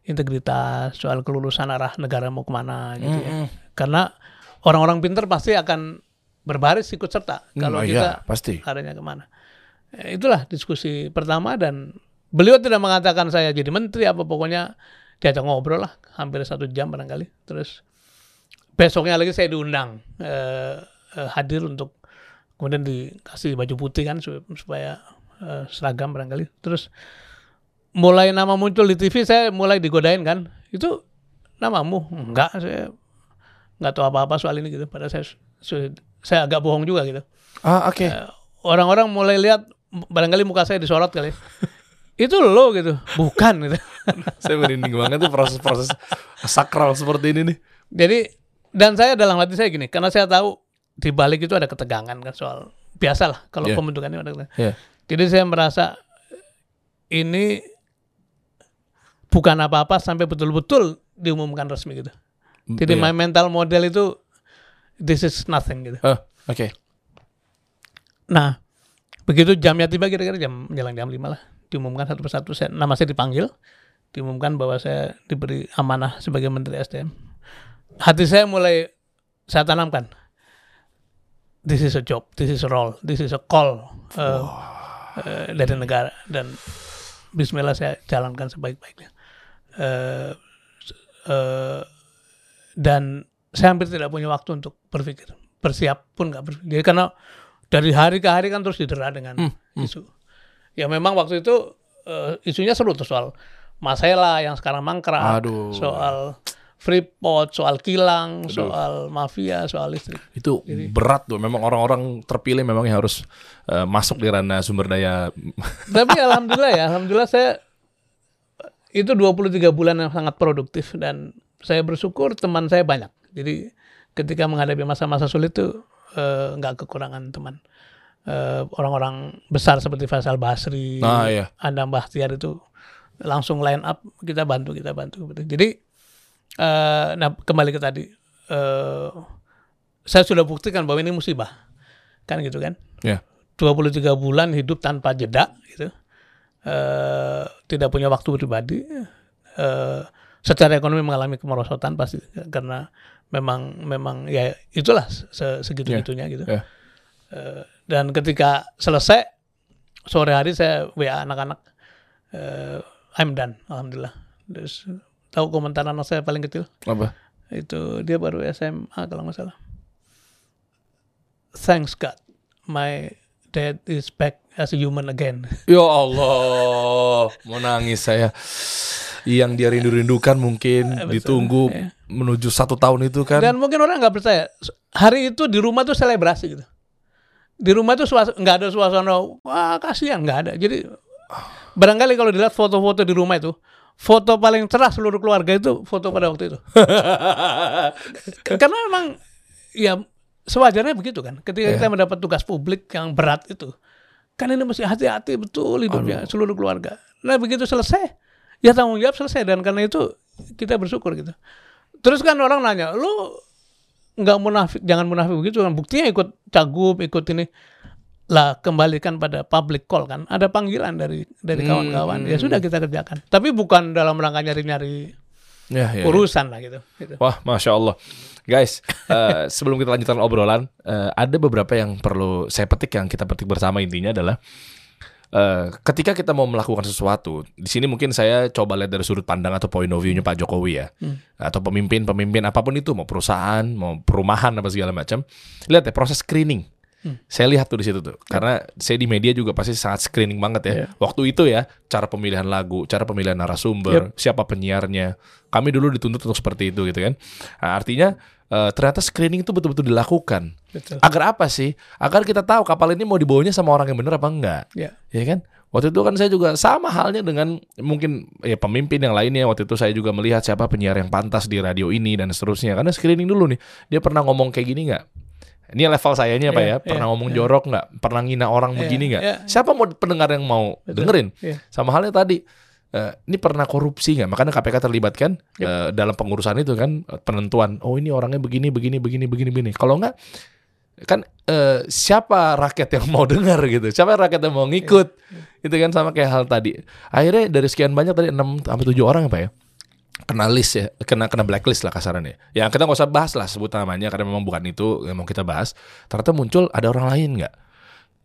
integritas, soal kelulusan arah negara mau ke mana gitu ya. Karena orang-orang pinter pasti akan berbaris ikut serta kalau Hmm, kita iya, pasti. arahnya ke mana. Eh, itulah diskusi pertama dan beliau tidak mengatakan saya jadi menteri apa pokoknya diajak ngobrol lah hampir satu jam barangkali. Terus besoknya lagi saya diundang eh, eh, hadir untuk kemudian dikasih baju putih kan su- supaya eh, seragam barangkali. Terus mulai nama muncul di TV saya mulai digodain kan. Itu namamu? Enggak saya nggak tahu apa-apa soal ini gitu. Padahal saya saya agak bohong juga gitu. Ah, oke. orang-orang mulai lihat barangkali muka saya disorot kali. Itu lo gitu. Bukan gitu. Saya merinding banget tuh proses-proses sakral seperti ini nih. jadi dan saya dalam hati saya gini karena saya tahu di balik itu ada ketegangan kan soal biasa lah kalau Iya. pembentukannya ada ketegangan. Iya. jadi saya merasa ini bukan apa-apa sampai betul-betul diumumkan resmi gitu jadi Iya. my mental model itu this is nothing gitu Ah, oke. Nah, begitu jamnya tiba kira-kira jam menjelang jam 5 lah, diumumkan satu persatu saya, nama saya dipanggil, diumumkan bahwa saya diberi amanah sebagai Menteri SDM. Hati saya mulai saya tanamkan. This is a job, this is a role, this is a call uh, uh, dari negara dan Bismillah saya jalankan sebaik-baiknya. Uh, uh, dan saya hampir tidak punya waktu untuk berpikir, bersiap pun nggak berpikir. Jadi karena dari hari ke hari kan terus didera dengan isu. Ya memang waktu itu eh, isunya seru tuh soal Masela yang sekarang mangkrak, Aduh. soal Freeport, soal kilang, soal mafia, soal listrik. Itu berat tuh. Memang orang-orang terpilih memang yang harus eh, masuk di ranah sumber daya. Tapi alhamdulillah ya, alhamdulillah saya itu 23 bulan yang sangat produktif dan saya bersyukur teman saya banyak. Jadi ketika menghadapi masa-masa sulit itu eh, nggak kekurangan teman. Eh, orang-orang besar seperti Faisal Basri, Nah, iya. Andam Bahtiar itu langsung line up kita bantu kita bantu. Jadi eh, nah kembali ke tadi eh, saya sudah buktikan bahwa ini musibah kan gitu kan. Ya. 23 bulan hidup tanpa jeda gitu. Eh, tidak punya waktu pribadi. Eh, secara ekonomi mengalami kemerosotan pasti karena memang memang ya itulah se- segitu-gitunya gitu. ya. Eh, dan ketika selesai sore hari saya WA anak-anak eh, I'm done alhamdulillah. Terus tahu komentar anak saya paling kecil Apa? itu dia baru SMA kalau nggak salah. Thanks God, my dad is back as a human again. Ya Allah, mau nangis saya. yang dia rindu-rindukan mungkin Betul, ditunggu ya. menuju satu tahun itu kan. Dan mungkin orang nggak percaya. Hari itu di rumah tuh selebrasi gitu. Di rumah tuh nggak ada suasana wah kasihan nggak ada. Jadi barangkali kalau dilihat foto-foto di rumah itu, foto paling cerah seluruh keluarga itu foto pada waktu itu. Karena memang ya sewajarnya begitu kan. Ketika Iya. kita mendapat tugas publik yang berat itu, kan ini mesti hati-hati betul hidupnya seluruh keluarga. Nah begitu selesai, ya tanggung jawab selesai dan karena itu kita bersyukur gitu. Terus kan orang nanya, lu nggak munafik, jangan munafik begitu kan. Buktinya ikut cagup, ikut ini lah kembalikan pada public call kan. Ada panggilan dari dari Hmm, kawan-kawan. Ya sudah kita kerjakan. Tapi bukan dalam rangka nyari-nyari Ya, ya, ya. urusan lah gitu. gitu. Wah, masya Allah, guys. eh, sebelum kita lanjutkan obrolan, eh, ada beberapa yang perlu saya petik yang kita petik bersama intinya adalah eh, ketika kita mau melakukan sesuatu, di sini mungkin saya coba lihat dari sudut pandang atau point of view-nya Pak Jokowi ya, atau pemimpin-pemimpin apa pun itu, mau perusahaan, mau perumahan apa segala macam. Lihat ya proses screening. Saya lihat tuh di situ tuh, karena saya di media juga pasti sangat screening banget ya. Iya. Waktu itu ya, cara pemilihan lagu, cara pemilihan narasumber, siapa penyiarnya. Kami dulu dituntut untuk seperti itu gitu kan. Nah, artinya eh, ternyata screening itu betul-betul dilakukan. Betul. Agar apa sih? Agar kita tahu kapal ini mau dibawanya sama orang yang benar apa enggak. Ya. Ya kan? Waktu itu kan saya juga sama halnya dengan mungkin ya pemimpin yang lainnya. Waktu itu saya juga melihat siapa penyiar yang pantas di radio ini dan seterusnya. Karena screening dulu nih. Dia pernah ngomong kayak gini nggak? Ini level sayanya Pak Iya, ya. Pernah iya, ngomong iya. jorok nggak? Pernah ngina orang Iya, begini nggak? iya. Siapa mau pendengar yang mau Betul. dengerin? Iya. Sama halnya tadi. eh, ini pernah korupsi nggak? Makanya KPK terlibat kan eh, dalam pengurusan itu kan eh, penentuan. Oh ini orangnya begini, begini, begini, begini, begini. Kalau nggak kan eh, siapa rakyat yang mau dengar gitu? Siapa rakyat yang mau ngikut? Itu kan sama kayak hal tadi. Akhirnya dari sekian banyak tadi 6 sampai 7 orang apa ya? Kena list ya, kena kena blacklist lah kasarannya. Ya kita nggak usah bahas lah sebut namanya karena memang bukan itu yang mau kita bahas. Ternyata muncul ada orang lain nggak?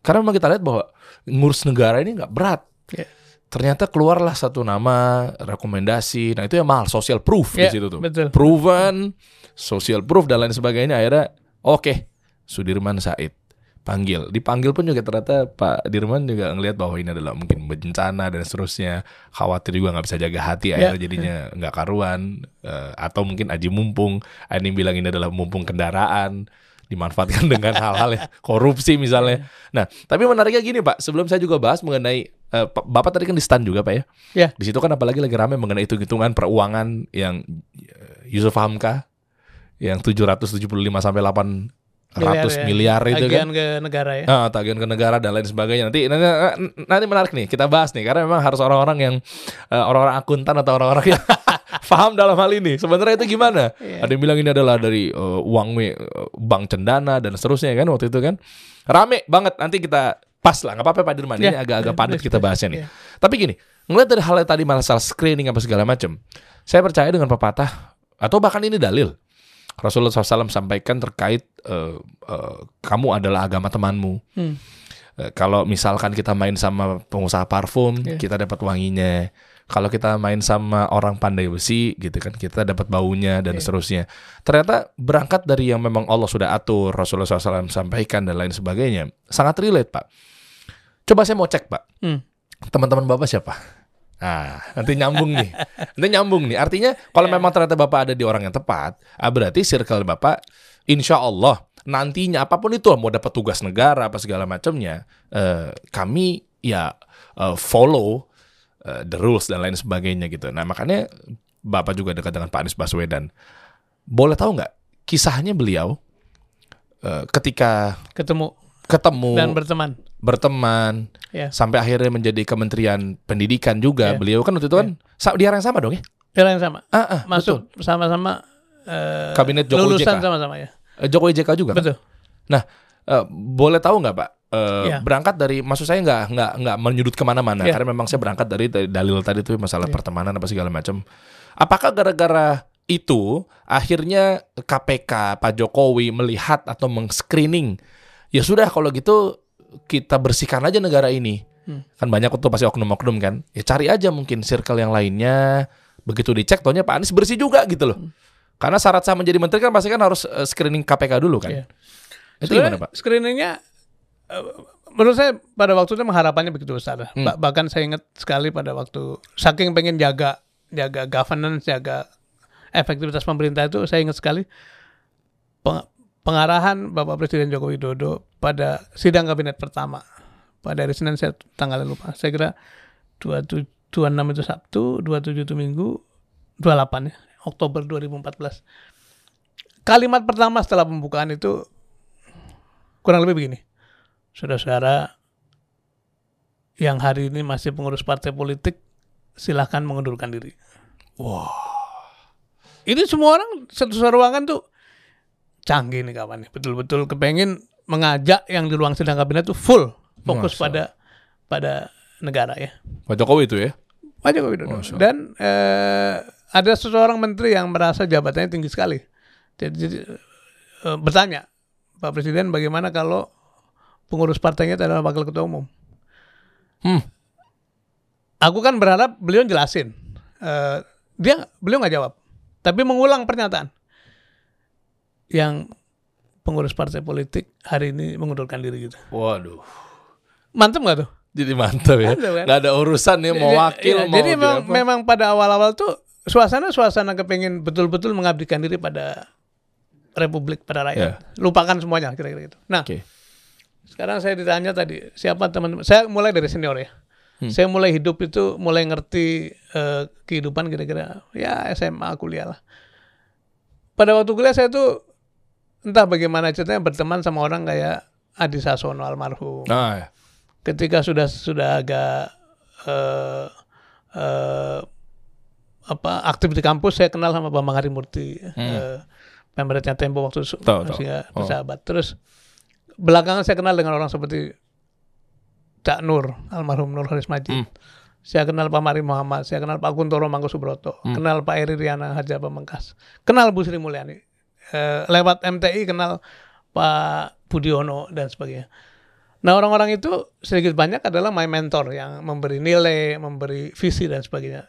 Karena memang kita lihat bahwa ngurus negara ini nggak berat. Ya. Ternyata keluarlah satu nama rekomendasi. Nah itu yang mahal social proof Ya, di situ tuh. betul. Proven, social proof dan lain sebagainya. Akhirnya oke Sudirman Said panggil. Dipanggil pun juga ternyata Pak Dirman juga ngelihat bahwa ini adalah mungkin bencana dan seterusnya. Khawatir juga nggak bisa jaga hati Ya. akhirnya jadinya nggak karuan. Eh, atau mungkin aji mumpung. Yang bilang ini adalah mumpung kendaraan dimanfaatkan dengan hal-hal yang korupsi misalnya. Nah, tapi menariknya gini Pak, sebelum saya juga bahas mengenai eh, Pak- Bapak tadi kan di stand juga Pak ya. Ya. Di situ kan apalagi lagi ramai mengenai hitung-hitungan peruangan yang eh, Yusuf Hamka yang 775 sampai 800 miliar, ya. itu kan. Tagihan ke negara ya. Ah, tagihan ke negara dan lain sebagainya. Nanti, nanti nanti menarik nih kita bahas nih karena memang harus orang-orang yang eh, orang-orang akuntan atau orang-orang yang paham dalam hal ini. Sebenarnya itu gimana? Iya. Ada yang bilang ini adalah dari eh, uang eh, bank cendana dan seterusnya kan waktu itu kan. Rame banget nanti kita pas lah nggak apa-apa Pak Dirman ini Ya, agak-agak ya, padat kita bahasnya nih. Ya. Tapi gini, ngeliat dari hal yang tadi masalah screening apa segala macam, saya percaya dengan pepatah atau bahkan ini dalil. Rasulullah SAW sampaikan terkait eh, eh, kamu adalah agama temanmu. Hmm. Eh, kalau misalkan kita main sama pengusaha parfum, Iya. kita dapat wanginya. Kalau kita main sama orang pandai besi, gitu kan, kita dapat baunya dan Iya. seterusnya. Ternyata berangkat dari yang memang Allah sudah atur, Rasulullah SAW sampaikan dan lain sebagainya, sangat relate pak. Coba saya mau cek pak, Hmm. teman-teman bapak siapa? Nah, nanti nyambung nih. Nanti nyambung nih. Artinya kalau memang ternyata Bapak ada di orang yang tepat, ah, berarti circle Bapak insya Allah nantinya apa pun itu mau dapat tugas negara apa segala macamnya, eh, kami ya eh, follow eh, the rules dan lain sebagainya gitu. Nah, makanya Bapak juga dekat dengan Pak Anies Baswedan. Boleh tahu nggak kisahnya beliau eh, ketika Ketemu ketemu dan berteman. Berteman Ya. sampai akhirnya menjadi Kementerian Pendidikan juga Iya. beliau kan waktu itu kan sa- di yang sama dong ya Era yang sama. ah, ah, Masuk sama-sama eh, Kabinet Jokowi lulusan JK. sama-sama ya. Eh, Jokowi JK juga kan? Betul. Eh, boleh tahu nggak pak Eh, Iya. berangkat dari maksud saya nggak nggak nggak menyudut ke mana-mana Iya. karena memang saya berangkat dari, dari dalil tadi itu masalah pertemanan apa segala macam apakah gara-gara itu akhirnya KPK Pak Jokowi melihat atau meng-screening ya sudah kalau gitu kita bersihkan aja negara ini Hmm. kan banyak tuh pasti oknum-oknum kan ya cari aja mungkin circle yang lainnya begitu dicek tohnya Pak Anies bersih juga gitu loh karena syarat sah menjadi menteri kan pasti kan harus eh, screening KPK dulu kan Iya. itu gimana Pak Screeningnya eh, menurut saya pada waktu itu pengharapannya begitu besar. Hmm. Ba- bahkan saya ingat sekali pada waktu saking pengen jaga jaga governance, jaga efektivitas pemerintah itu saya ingat sekali pengarahan Bapak Presiden Joko Widodo pada sidang kabinet pertama pada hari Senin saya tanggalnya lupa. Saya kira 27 26 itu Sabtu, 27 itu Minggu, 28 ya, Oktober 2014. Kalimat pertama setelah pembukaan itu kurang lebih begini. Saudara-saudara yang hari ini masih pengurus partai politik silahkan mengundurkan diri. Wah. Ini semua orang satu ruangan tuh canggih nih kawan. Betul-betul kepengen mengajak yang di ruang sidang kabinet tuh full fokus Masa. pada pada negara ya. Pak Jokowi itu ya? Pak Joko Widodo. Masya Allah. Dan eh, ada seseorang menteri yang merasa jabatannya tinggi sekali. Jadi, jadi, eh, bertanya, Pak Presiden bagaimana kalau pengurus partainya itu adalah wakil ketua umum? Hmm. Aku kan berharap beliau jelasin. Eh, dia beliau nggak jawab, tapi mengulang pernyataan yang pengurus partai politik hari ini mengundurkan diri gitu. Waduh. Mantep nggak tuh? Jadi mantap ya. Mantap kan? Nggak ada urusan nih mau Iya, wakil iya, mau jadi memang, apa. memang pada awal-awal tuh suasana suasana kepengen betul-betul mengabdikan diri pada republik pada rakyat lupakan semuanya kira-kira gitu nah Oke. sekarang saya ditanya tadi siapa teman-teman saya mulai dari senior ya Hmm. saya mulai hidup itu mulai ngerti eh, kehidupan kira-kira ya SMA kuliah lah pada waktu kuliah saya tuh entah bagaimana ceritanya berteman sama orang kayak Adi Sasono almarhum Nah, ya. ketika sudah sudah agak eh eh, apa aktif di kampus saya kenal sama Bambang Harimurti eh, pemberatnya Tempo waktu masih nggak Oh. bersahabat terus belakangan saya kenal dengan orang seperti Cak Nur almarhum Nur Haris Majid Hmm. saya kenal Pak Mari Muhammad saya kenal Pak Kuntoro Mangku Subroto Hmm. kenal Pak Eri Riana Haja Pamengkas kenal Bu Sri Mulyani Eh, lewat MTI kenal Pak Budiono dan sebagainya Nah orang-orang itu sedikit banyak adalah my mentor yang memberi nilai, memberi visi dan sebagainya.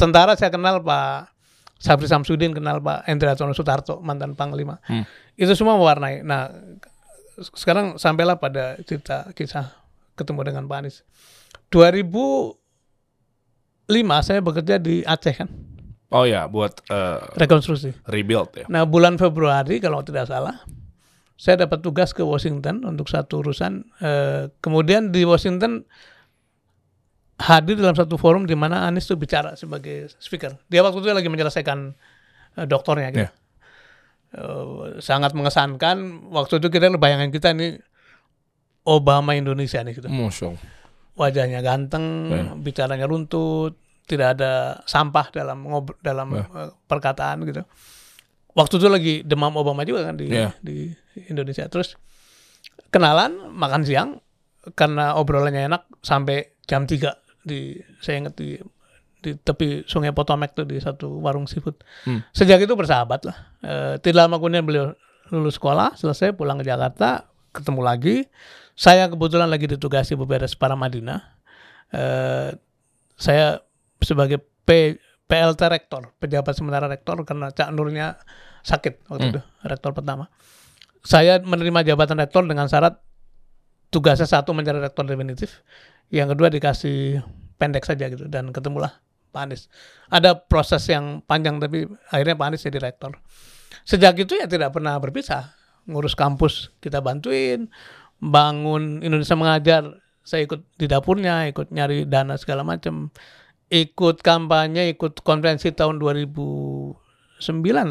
Tentara saya kenal Pak Sabri Samsudin, kenal Pak Endra Tono Sutarto, mantan Panglima. Hmm. Itu semua mewarnai. Nah sekarang sampailah pada cerita kisah ketemu dengan Pak Anies. 2005 saya bekerja di Aceh kan, Oh ya, buat eh, rekonstruksi. rebuild ya. Nah bulan Februari kalau tidak salah, saya dapat tugas ke Washington untuk satu urusan. Eh, kemudian di Washington hadir dalam satu forum di mana Anies itu bicara sebagai speaker. Dia waktu itu lagi menyelesaikan eh, doktornya. Gitu. Iya. Eh, sangat mengesankan. Waktu itu kita bayangan kita ini Obama Indonesia nih gitu. Masya Allah. Wajahnya ganteng, Iya. bicaranya runtut, tidak ada sampah dalam ngob dalam Iya. eh, perkataan gitu. Waktu itu lagi demam Obama juga kan di Iya. di Indonesia. Terus kenalan, makan siang karena obrolannya enak sampai jam 3 di saya ingat di di tepi Sungai Potomac tuh di satu warung seafood. Hmm. Sejak itu bersahabat lah. Eh, tidak lama kemudian beliau lulus sekolah, selesai pulang ke Jakarta, ketemu lagi. Saya kebetulan lagi ditugasi beberes para Madinah. Eh, saya sebagai P, PLT rektor, pejabat sementara rektor karena Cak Nurnya sakit waktu Hmm. itu, rektor pertama. Saya menerima jabatan rektor dengan syarat tugasnya satu mencari rektor definitif, yang kedua dikasih pendek saja gitu dan ketemulah Pak Anies. Ada proses yang panjang tapi akhirnya Pak Anies jadi rektor. Sejak itu ya tidak pernah berpisah. Ngurus kampus kita bantuin, bangun Indonesia mengajar, saya ikut di dapurnya, ikut nyari dana segala macam. Ikut kampanye, ikut konferensi tahun 2009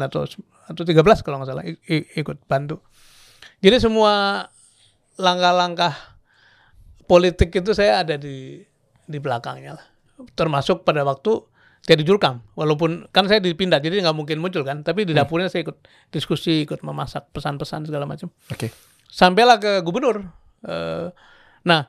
atau atau 13 kalau nggak salah ikut bantu. Jadi semua langkah-langkah politik itu saya ada di di belakangnya lah. Termasuk pada waktu jadi jurkam. Walaupun kan saya dipindah jadi nggak mungkin muncul kan. Tapi di dapurnya saya ikut diskusi, ikut memasak pesan-pesan segala macam. Oke. Sampailah ke gubernur. Eh, nah,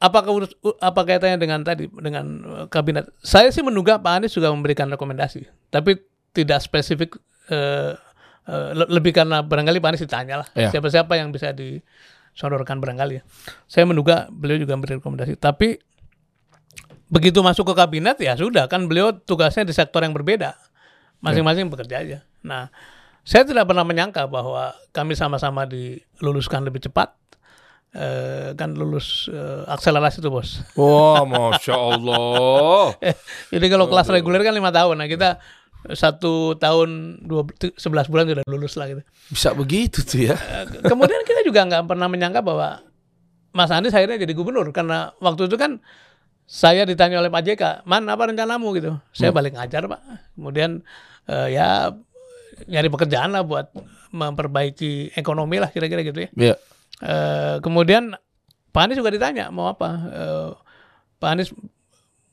apakah urus, apa kaitannya dengan tadi dengan eh, kabinet? Saya sih menduga Pak Anies juga memberikan rekomendasi, tapi tidak spesifik. eh, eh, le- lebih karena barangkali Pak Anies ditanya lah Iya. siapa-siapa yang bisa disodorkan barangkali ya. Saya menduga beliau juga memberi rekomendasi, tapi begitu masuk ke kabinet ya sudah kan beliau tugasnya di sektor yang berbeda, masing-masing bekerja aja. Nah, saya tidak pernah menyangka bahwa kami sama-sama diluluskan lebih cepat eh, kan lulus eh, akselerasi tuh bos. Wah, masya Allah. Jadi kalau kelas reguler kan lima tahun, nah kita satu tahun dua sebelas bulan sudah lulus lah gitu. Bisa begitu tuh ya. Eh, Kemudian kita juga nggak pernah menyangka bahwa Mas Anies akhirnya jadi gubernur karena waktu itu kan saya ditanya oleh Pak JK, man apa rencanamu gitu. Saya balik ngajar pak. Kemudian eh, ya nyari pekerjaan lah buat memperbaiki ekonomi lah kira-kira gitu ya. Iya. Eh, kemudian Pak Anies juga ditanya mau apa. Eh, Pak Anies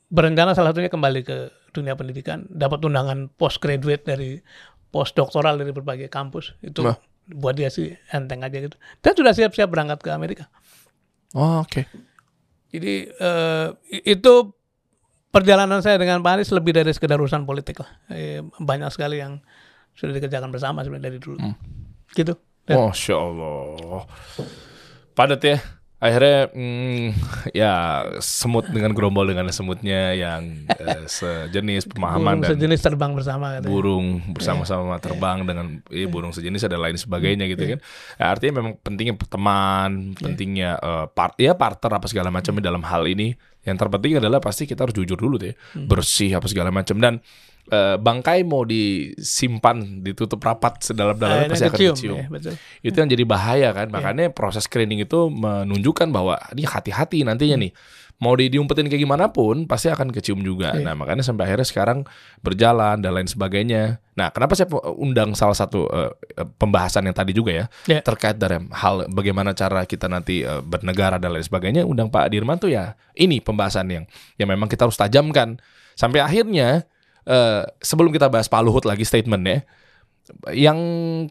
berencana salah satunya kembali ke dunia pendidikan, dapat undangan postgraduate dari postdoktoral dari berbagai kampus. Itu Wah. buat dia sih enteng aja gitu. Dan sudah siap-siap berangkat ke Amerika. Oh, oke. Jadi eh, i- itu perjalanan saya dengan Pak Anies lebih dari sekedar urusan politik lah. Eh, banyak sekali yang sudah dikerjakan bersama sebenarnya dari dulu. Gitu. Dan- Masya Allah. Padat ya. Akhirnya hmm, ya semut dengan gerombol dengan semutnya yang eh, sejenis pemahaman burung dan sejenis terbang bersama katanya. burung bersama-sama terbang dengan eh, burung sejenis ada lain sebagainya gitu kan. Ya, artinya memang pentingnya teman, pentingnya eh, part ya partner apa segala macam dalam hal ini. Yang terpenting adalah pasti kita harus jujur dulu tuh ya. Bersih apa segala macam dan eh, bangkai mau disimpan ditutup rapat sedalam-dalamnya Akhirnya pasti akan kecium, ya, betul. Itu yang jadi bahaya kan. Makanya proses screening itu menunjukkan bahwa ini hati-hati nantinya nih. Mau di diumpetin kayak gimana pun pasti akan kecium juga. Iya. Nah, makanya sampai akhirnya sekarang berjalan dan lain sebagainya. Nah, kenapa saya undang salah satu eh, pembahasan yang tadi juga ya Ya. terkait dari hal bagaimana cara kita nanti eh, bernegara dan lain sebagainya undang Pak Dirman tuh ya ini pembahasan yang yang memang kita harus tajamkan sampai akhirnya eh, sebelum kita bahas Pak Luhut lagi statementnya yang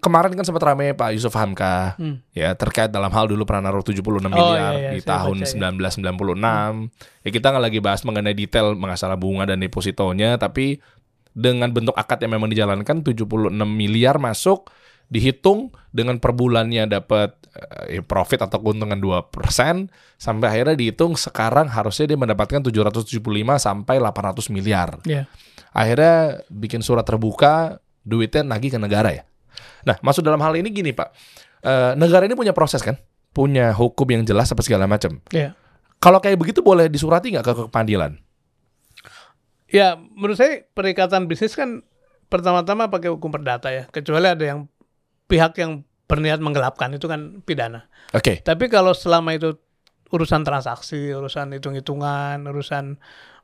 kemarin kan sempat ramai Pak Yusuf Hamka Hmm. ya terkait dalam hal dulu pernah naruh 76 miliar iya, iya, di tahun baca, ya. 1996 ya kita nggak lagi bahas mengenai detail masalah bunga dan depositonya tapi dengan bentuk akad yang memang dijalankan 76 miliar masuk dihitung dengan per bulannya dapat eh, profit atau keuntungan 2% sampai akhirnya dihitung sekarang harusnya dia mendapatkan 775 sampai 800 miliar. Ya. Akhirnya bikin surat terbuka duitnya nagih ke negara ya. Nah, maksud dalam hal ini gini, Pak. Eh, negara ini punya proses kan? Punya hukum yang jelas apa segala macam. Ya. Kalau kayak begitu boleh disurati nggak ke ke pengadilan? Ya, menurut saya perikatan bisnis kan pertama-tama pakai hukum perdata ya. Kecuali ada yang pihak yang berniat menggelapkan itu kan pidana. Oke. Tapi kalau selama itu urusan transaksi, urusan hitung-hitungan, urusan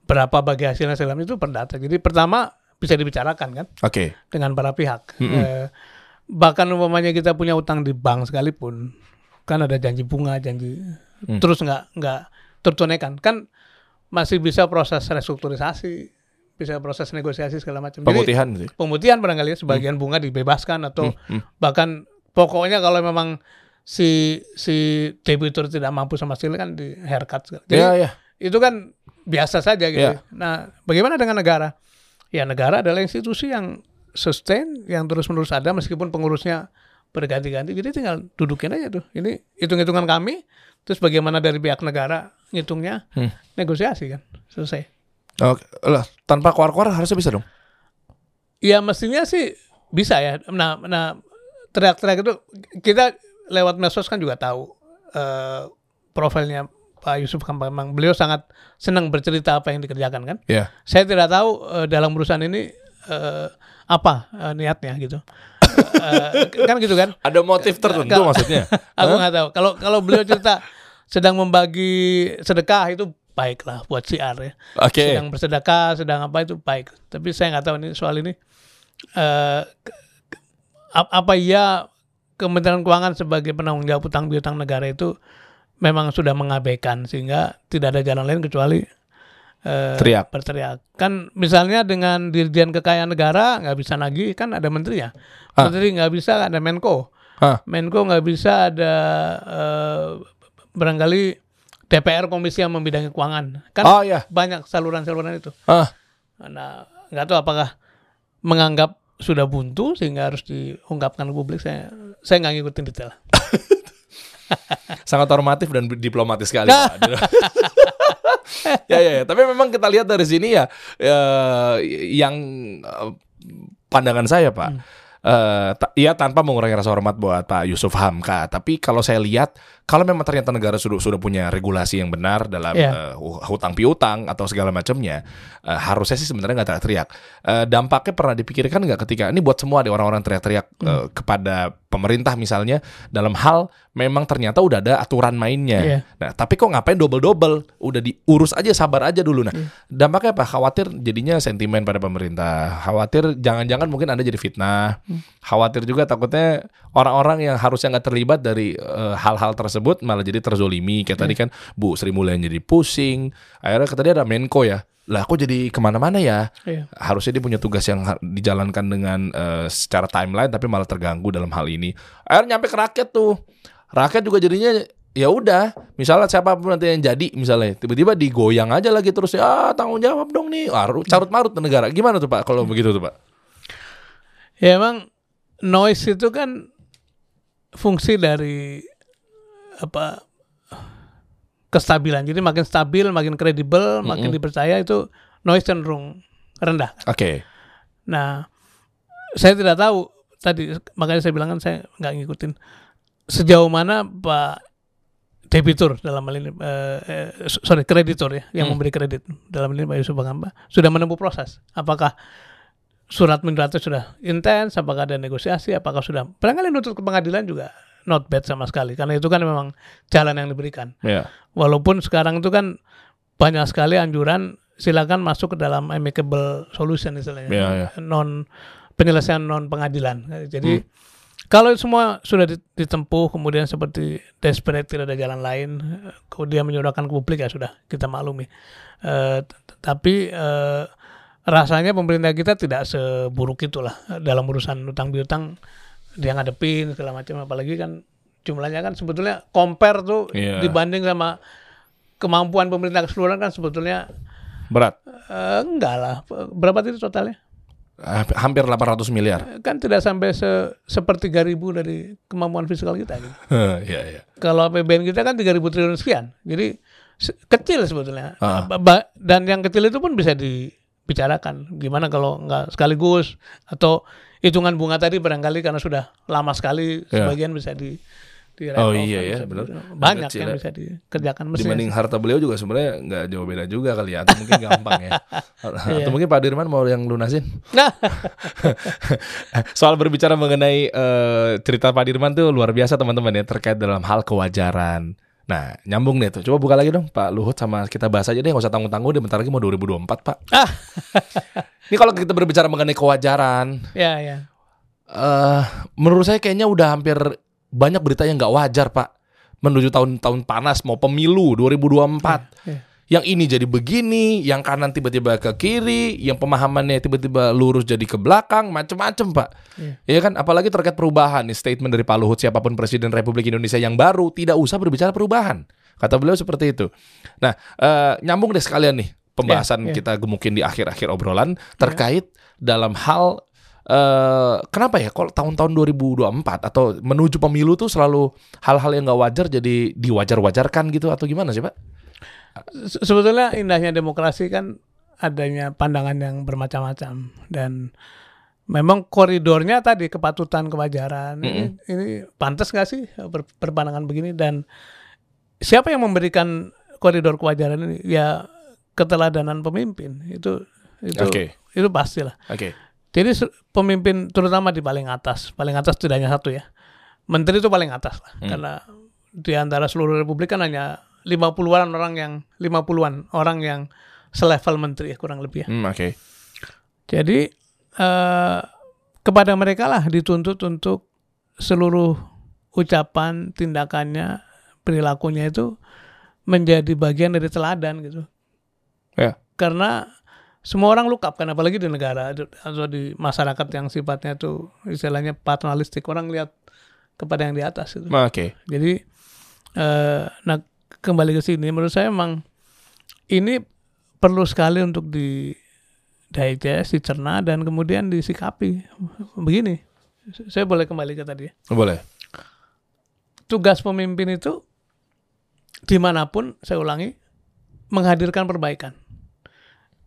berapa bagi hasilnya segala itu perdata. Jadi pertama bisa dibicarakan kan Oke. dengan para pihak. Mm-mm. Eh, bahkan umpamanya kita punya utang di bank sekalipun, kan ada janji bunga, janji Hmm. terus nggak nggak tertunaikan, kan masih bisa proses restrukturisasi, bisa proses negosiasi segala macam. Jadi Pemutihan gitu. pemutihan barangkali ya, sebagian bunga dibebaskan atau Hmm. bahkan pokoknya kalau memang si si debitur tidak mampu sama sekali kan di haircut. segala. Jadi Ya, ya. itu kan biasa saja gitu. Iya. Nah, bagaimana dengan negara? Ya negara adalah institusi yang sustain, yang terus-menerus ada meskipun pengurusnya berganti-ganti. Jadi tinggal dudukin aja tuh. Ini hitung-hitungan kami, terus bagaimana dari pihak negara ngitungnya, Hmm. negosiasi kan, selesai. Oke. Lah, tanpa keluar-keluar harusnya bisa dong. Ya mestinya sih bisa ya. Nah, nah teriak-teriak itu kita lewat medsos kan juga tahu eh, profilnya Pak Yusuf kan memang beliau sangat senang bercerita apa yang dikerjakan kan. Ya. Saya tidak tahu eh, dalam urusan ini eh, apa eh, niatnya gitu. Eh, kan gitu kan. Ada motif tertentu maksudnya. Aku nggak tahu. Kalau kalau beliau cerita sedang membagi sedekah itu baiklah buat siar ya. Oke. Sedang bersedekah, sedang apa itu baik. Tapi saya nggak tahu ini soal ini eh ap- apa iya Kementerian Keuangan sebagai penanggung jawab utang piutang negara itu memang sudah mengabaikan sehingga tidak ada jalan lain kecuali eh, Teriak. berteriak. Kan misalnya dengan Dirjen Kekayaan Negara nggak bisa nagih kan ada menterinya. Ah. Menteri nggak bisa ada Menko. Hah. Menko nggak bisa ada eh, barangkali DPR komisi yang membidangi keuangan. Kan Oh ya. banyak saluran-saluran itu. Ah. Nah, nggak tahu apakah menganggap sudah buntu sehingga harus diungkapkan ke publik. Saya saya nggak ngikutin detail. sangat normatif dan diplomatis sekali Pak. ya, ya ya. Tapi memang kita lihat dari sini ya, ya yang eh, pandangan saya Pak eh ta- ya tanpa mengurangi rasa hormat buat Pak Yusuf Hamka, tapi kalau saya lihat kalau memang ternyata negara sudah sudah punya regulasi yang benar dalam Iya. eh, hu- hutang piutang atau segala macamnya, eh, harusnya sih sebenarnya nggak teriak-teriak. Eh, dampaknya pernah dipikirkan nggak ketika ini buat semua ada orang-orang teriak-teriak eh, kepada pemerintah misalnya dalam hal memang ternyata udah ada aturan mainnya. Iya. Nah, tapi kok ngapain double-double? Udah diurus aja, sabar aja dulu. Nah, dampaknya apa? Khawatir jadinya sentimen pada pemerintah. Khawatir jangan-jangan mungkin Anda jadi fitnah. Khawatir juga takutnya orang-orang yang harusnya nggak terlibat dari hal-hal tersebut malah jadi terzolimi. Kayak tadi kan Bu Sri Mulyani jadi pusing. Akhirnya tadi ada Menko ya. Lah kok jadi ke mana-mana ya? Iya. harusnya dia punya tugas yang dijalankan dengan eh, secara timeline tapi malah terganggu dalam hal ini. Akhirnya nyampe ke rakyat tuh. Rakyat juga jadinya ya udah, misalnya siapa pun nanti yang jadi misalnya tiba-tiba digoyang aja lagi terus ya tanggung jawab dong nih. Carut marut negara. Gimana tuh Pak kalau begitu tuh Pak? Ya emang noise itu kan fungsi dari apa kestabilan. Jadi makin stabil, makin kredibel, makin dipercaya itu noise cenderung rendah. Oke. Nah, saya tidak tahu. Tadi makanya saya bilang kan saya nggak ngikutin. Sejauh mana Pak debitur dalam hal ini eh, eh, sorry kreditor ya yang memberi kredit. Dalam hal ini Pak Yusuf Bangamba. Sudah menempuh proses. Apakah surat menyuratnya sudah intens? Apakah ada negosiasi? Apakah sudah? Barangkali nuntut ke pengadilan juga not bad sama sekali. Karena itu kan memang jalan yang diberikan. Ya. walaupun sekarang itu kan banyak sekali anjuran silakan masuk ke dalam amicable solution istilahnya. Iya, iya. non penyelesaian non pengadilan. Jadi kalau semua sudah di- ditempuh kemudian seperti desperate tidak ada jalan lain kemudian menyodorkan ke publik ya sudah kita maklumi. Eh, t- tapi eh, rasanya pemerintah kita tidak seburuk itulah dalam urusan utang piutang dia ngadepin segala macam apalagi kan jumlahnya kan sebetulnya compare tuh Iya. dibanding sama kemampuan pemerintah keseluruhan kan sebetulnya Berat. eh, enggak lah berapa itu totalnya Ah, Hampir 800 miliar. kan tidak sampai se sepertiga ribu dari kemampuan fiskal kita gitu. Iya, iya. kalau APBN kita kan 3.000 triliun sekian jadi se- kecil sebetulnya ba- dan yang kecil itu pun bisa dibicarakan gimana kalau nggak sekaligus atau hitungan bunga tadi barangkali karena sudah lama sekali Ya. sebagian bisa di di Oh iya ya, bisa benar. banyak Kecil yang ya. bisa dikerjakan mestinya Dibanding harta beliau juga sebenarnya nggak jauh beda juga kali ya. Atau mungkin gampang ya. Atau mungkin Pak Dirman mau yang lunasin. nah Soal berbicara mengenai eh, cerita Pak Dirman tuh luar biasa teman-teman ya terkait dalam hal kewajaran. Nah, nyambung deh tuh. Coba buka lagi dong Pak Luhut sama kita bahas aja deh, nggak usah tanggung-tanggung deh. Bentar lagi mau 2024 Pak. Ah. Ini kalau kita berbicara mengenai kewajaran, ya ya eh menurut saya kayaknya udah hampir banyak berita yang nggak wajar Pak. Menuju tahun-tahun panas mau pemilu 2024. ya. Yang ini jadi begini, yang kanan tiba-tiba ke kiri, yang pemahamannya tiba-tiba lurus jadi ke belakang, macem-macem pak. Iya. Iya kan, apalagi terkait perubahan nih statement dari Pak Luhut siapa pun presiden Republik Indonesia yang baru tidak usah berbicara perubahan. Kata beliau seperti itu. Nah, eh, nyambung deh sekalian nih pembahasan Iya, iya. kita mungkin di akhir-akhir obrolan terkait dalam hal eh kenapa ya kalau tahun-tahun 2024 atau menuju pemilu tuh selalu hal-hal yang nggak wajar jadi diwajar-wajarkan gitu atau gimana sih pak? Se- sebetulnya indahnya demokrasi kan adanya pandangan yang bermacam-macam dan memang koridornya tadi kepatutan kewajaran ini, ini pantas nggak sih ber- berpandangan begini? Dan siapa yang memberikan koridor kewajaran ini? Ya keteladanan pemimpin. Itu itu Oke. itu pastilah. Oke. jadi pemimpin terutama di paling atas paling atas tidak hanya satu ya menteri itu paling atas lah. Karena di antara seluruh republik kan hanya 50-an orang yang 50-an orang yang selevel menteri ya kurang lebih ya. Hmm, oke. Jadi eh, kepada mereka lah dituntut untuk seluruh ucapan, tindakannya, perilakunya itu menjadi bagian dari teladan gitu. Ya. Karena semua orang look up kan apalagi di negara atau di masyarakat yang sifatnya tuh istilahnya paternalistik orang lihat kepada yang di atas itu. Nah, Oke. Jadi eh nah kembali ke sini menurut saya memang ini perlu sekali untuk di digest, dicerna dan kemudian disikapi. Begini, saya boleh kembali ke tadi ya. Boleh. Tugas pemimpin itu di mana pun, saya ulangi, menghadirkan perbaikan.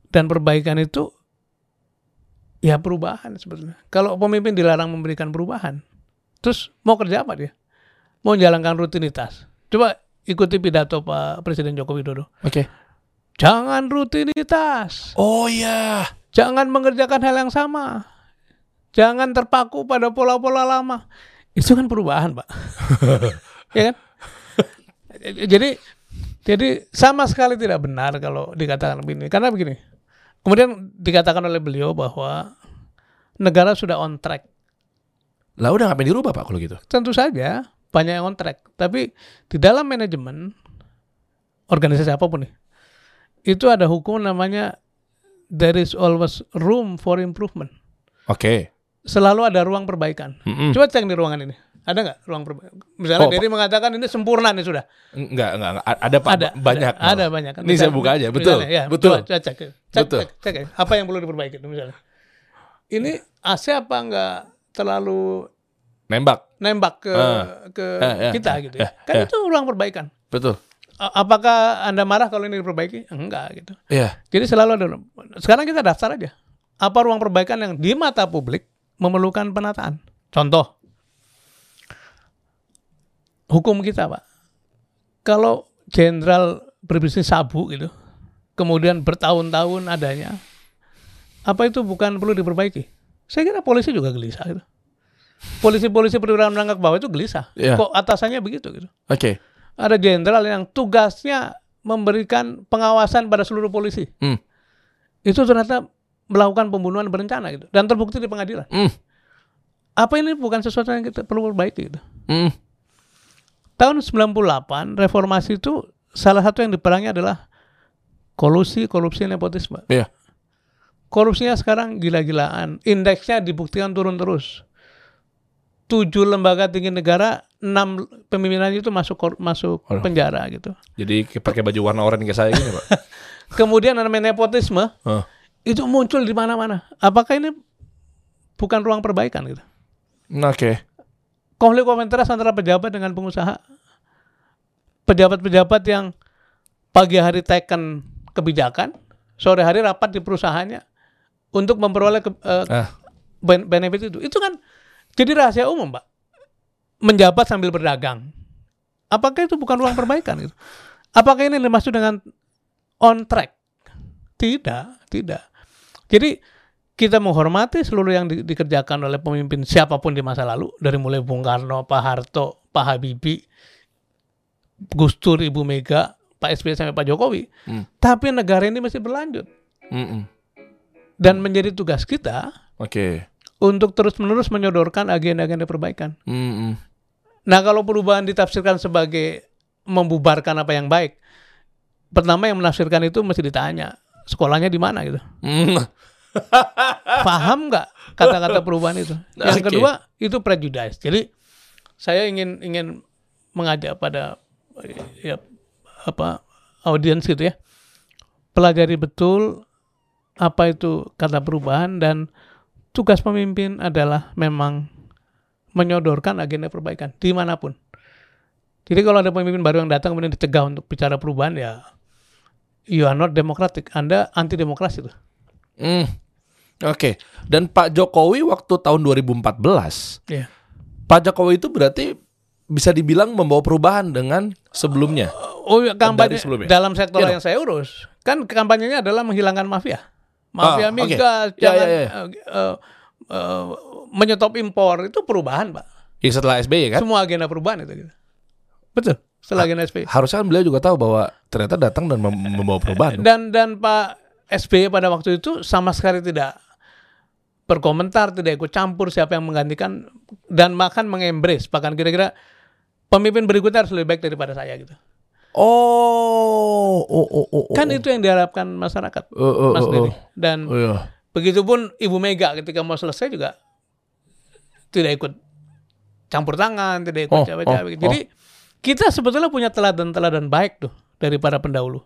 Dan perbaikan itu ya perubahan sebetulnya. Kalau pemimpin dilarang memberikan perubahan, terus mau kerja apa dia? Mau menjalankan rutinitas. Coba ikuti pidato Pak Presiden Joko Widodo. Oke. Jangan rutinitas. Oh iya. Jangan mengerjakan hal yang sama. Jangan terpaku pada pola-pola lama. Itu kan perubahan, Pak. ya kan? Jadi jadi sama sekali tidak benar kalau dikatakan begini. Karena begini. Kemudian dikatakan oleh beliau bahwa negara sudah on track. Lah udah ngapain dirubah Pak kalau gitu? Tentu saja banyak yang on track. Tapi di dalam manajemen organisasi apa pun nih, itu ada hukum namanya there is always room for improvement. Oke. Selalu ada ruang perbaikan. Mm-mm. Coba cek di ruangan ini. Ada nggak ruang perbaikan? Misalnya Oh, Dedi mengatakan ini sempurna nih sudah. Enggak, enggak, enggak. Ada Pak, ada banyak. Ada, ada banyak. Ini saya buka aja, betul. misalnya, ya, betul. Coba, cek, cek, Betul. cek, cek, ya. Apa yang perlu diperbaiki misalnya? Ini AC apa enggak terlalu Nembak. nembak ke Ah. ke eh, kita eh, gitu ya? eh, Kan eh. itu ruang perbaikan. Betul. Apakah anda marah kalau ini diperbaiki? Enggak gitu. Iya. Jadi selalu ada. Sekarang kita daftar aja. Apa ruang perbaikan yang di mata publik memerlukan penataan? Contoh, hukum kita, Pak. Kalau jenderal berbisnis sabu gitu, kemudian bertahun-tahun adanya, apa itu bukan perlu diperbaiki? Saya kira polisi juga gelisah gitu. Polisi-polisi perwira menengah ke bawah itu gelisah. Iya. Kok atasannya begitu gitu? Oke. Ada jenderal yang tugasnya memberikan pengawasan pada seluruh polisi Hmm. itu ternyata melakukan pembunuhan berencana gitu dan terbukti di pengadilan. Hmm. Apa ini bukan sesuatu yang kita perlu perbaiki gitu. Hmm. Tahun 98 reformasi itu salah satu yang diperangi adalah kolusi, korupsi, nepotisme. Iya. Korupsinya sekarang gila-gilaan, indeksnya dibuktikan turun terus. Tujuh lembaga tinggi negara, enam pemimpinannya itu masuk masuk Waduh. penjara gitu. Jadi pakai baju warna oranye kayak saya gini, Pak. Kemudian namanya nepotisme Hah. itu muncul di mana-mana. Apakah ini bukan ruang perbaikan gitu? Nah, Oke. konflik of interest antara pejabat dengan pengusaha. Pejabat-pejabat yang pagi hari teken kebijakan, sore hari rapat di perusahaannya untuk memperoleh ke- eh, Ah. ben- benefit itu. Itu kan jadi rahasia umum, Pak. Menjabat sambil berdagang. Apakah itu bukan ruang perbaikan gitu? Apakah ini dimaksud dengan on track? Tidak, tidak. Jadi kita menghormati seluruh yang di- dikerjakan oleh pemimpin siapa pun di masa lalu dari mulai Bung Karno, Pak Harto, Pak Habibie, Gus Dur, Ibu Mega, Pak SBY sampai Pak Jokowi. Hmm. Tapi negara ini masih berlanjut Mm-mm. dan menjadi tugas kita Oke. Untuk terus-menerus menyodorkan agenda-agenda perbaikan. Mm-mm. Nah, kalau perubahan ditafsirkan sebagai membubarkan apa yang baik, pertama yang menafsirkan itu mesti ditanya sekolahnya di mana gitu. Mm. Paham nggak kata-kata perubahan itu? Yang Oke. kedua itu prejudice. Jadi saya ingin ingin mengajak pada ya apa audiens gitu ya, pelajari betul apa itu kata perubahan dan tugas pemimpin adalah memang menyodorkan agenda perbaikan di mana pun. Jadi kalau ada pemimpin baru yang datang kemudian dicegah untuk bicara perubahan ya you are not democratic. Anda anti demokrasi tuh. Mm. Oke. Dan Pak Jokowi waktu tahun 2014, Iya. Pak Jokowi itu berarti bisa dibilang membawa perubahan dengan sebelumnya. Oh iya, kampanye sebelumnya. dalam sektor Iya yang saya urus kan kampanyenya adalah menghilangkan mafia, mafia Ah, oke. migas, Ya, jangan ya, ya. eh, eh, menyetop impor itu perubahan pak. Ya setelah SBY kan? Semua agenda perubahan itu gitu. Betul. Setelah agenda SBY. Harusnya kan beliau juga tahu bahwa ternyata datang dan mem- membawa perubahan. Dan dan Pak SBY pada waktu itu sama sekali tidak berkomentar, tidak ikut campur siapa yang menggantikan dan bahkan mengembrace bahkan kira-kira pemimpin berikutnya harus lebih baik daripada saya gitu. Oh, oh, oh, oh, oh. Kan itu yang diharapkan masyarakat. Oh, oh, Mas oh, oh. Dan Oh, iya. begitupun Ibu Mega ketika mau selesai juga tidak ikut campur tangan, tidak ikut Oh, cawe-cawe. oh, Jadi kita sebetulnya punya teladan-teladan baik tuh dari para pendahulu.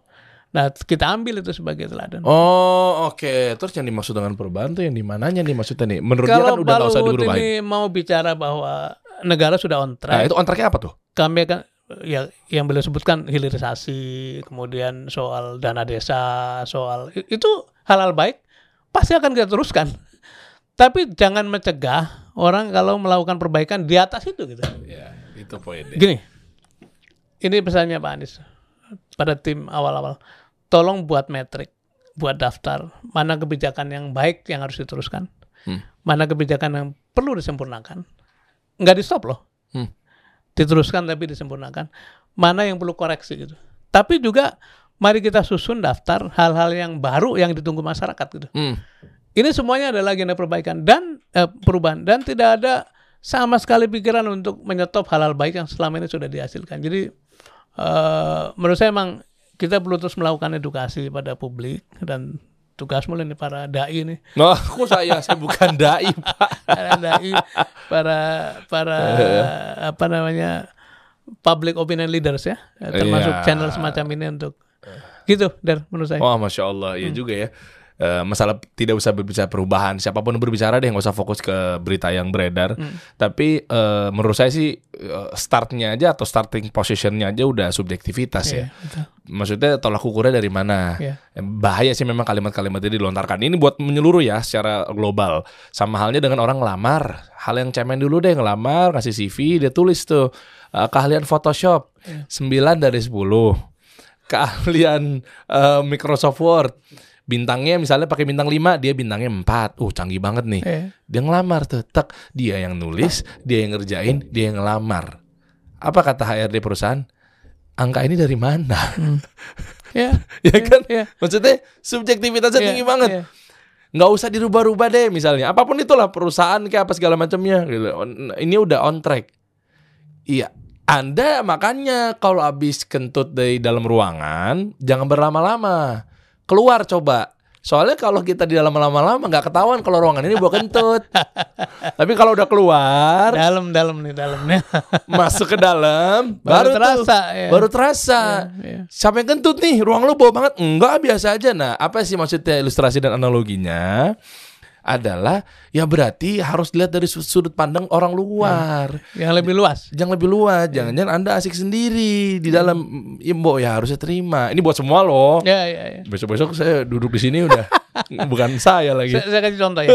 Nah, kita ambil itu sebagai teladan. Oh, oke. Terus yang dimaksud dengan perubahan tuh yang di mananya nih maksudnya nih? Menurut dia Kalau kan udah nggak usah diurubahin. ini mau bicara bahwa negara sudah on Nah, track, itu on track-nya apa tuh? kami akan ya yang beliau sebutkan hilirisasi, kemudian soal dana desa, soal itu hal-hal baik pasti akan kita teruskan. Tapi jangan mencegah orang kalau melakukan perbaikan di atas itu gitu. Ya, itu poinnya. Gini, ini pesannya Pak Anies pada tim awal-awal. Tolong buat metrik, buat daftar mana kebijakan yang baik yang harus diteruskan, Hmm. mana kebijakan yang perlu disempurnakan. Nggak di stop loh, Hmm. Diteruskan tapi disempurnakan. Mana yang perlu koreksi gitu. Tapi juga mari kita susun daftar hal-hal yang baru yang ditunggu masyarakat gitu. Hmm. Ini semuanya adalah agenda perbaikan dan eh, perubahan dan tidak ada sama sekali pikiran untuk menyetop hal-hal baik yang selama ini sudah dihasilkan. Jadi eh, menurut saya memang kita perlu terus melakukan edukasi pada publik dan tugas mulai nih para dai nih, Nah, kok saya saya bukan dai, Pak. para dai, para para apa namanya public opinion leaders ya, termasuk Iya. channel semacam ini untuk gitu, dan menurut saya. Wah, masya Allah, ya juga ya. Eh, masalah tidak usah berbicara perubahan. Siapa pun berbicara deh, nggak usah fokus ke berita yang beredar. Tapi eh, menurut saya sih eh, startnya aja atau starting positionnya aja udah subjektivitas ya. Iya, betul. Maksudnya tolak ukurnya dari mana? Iya. Bahaya sih memang kalimat-kalimat ini dilontarkan. Ini buat menyeluruh ya secara global. Sama halnya dengan orang ngelamar. Hal yang cemen dulu deh ngelamar, ngasih CV, dia tulis tuh eh, keahlian Photoshop 9 dari 10. Keahlian eh, Microsoft Word bintangnya misalnya pakai bintang 5, dia bintangnya 4. Uh, canggih banget nih. Iya. Dia ngelamar tuh, tek, dia yang nulis, dia yang ngerjain, dia yang ngelamar. Apa kata HRD perusahaan? Angka ini dari mana? Ya, ya kan? iya. Maksudnya subjektivitasnya Iya, tinggi banget. iya. Nggak usah dirubah-rubah deh misalnya. Apa pun itulah perusahaan kayak apa segala macamnya. Gitu. Ini udah on track. Iya. Anda makanya kalau habis kentut dari dalam ruangan jangan berlama-lama. Keluar coba. Soalnya kalau kita di dalam lama-lama nggak ketahuan kalau ruangan ini buat kentut. Tapi kalau udah keluar, Dalam dalam nih dalamnya. masuk ke dalam, Baru baru, terasa, tuh, ya. baru terasa. Iya. Siapa yang kentut nih? Ruang lu bau banget? Enggak, biasa aja. Nah, apa sih maksudnya ilustrasi dan analoginya? Adalah ya berarti harus dilihat dari su- sudut pandang orang luar. Yang lebih luas. Jangan lebih luas, jangan-jangan Anda asik sendiri di dalam ya mbok ya harusnya terima. Ini buat semua loh. Ya, ya, ya. Besok-besok saya duduk di sini udah bukan saya lagi. Saya, saya kasih contoh ya.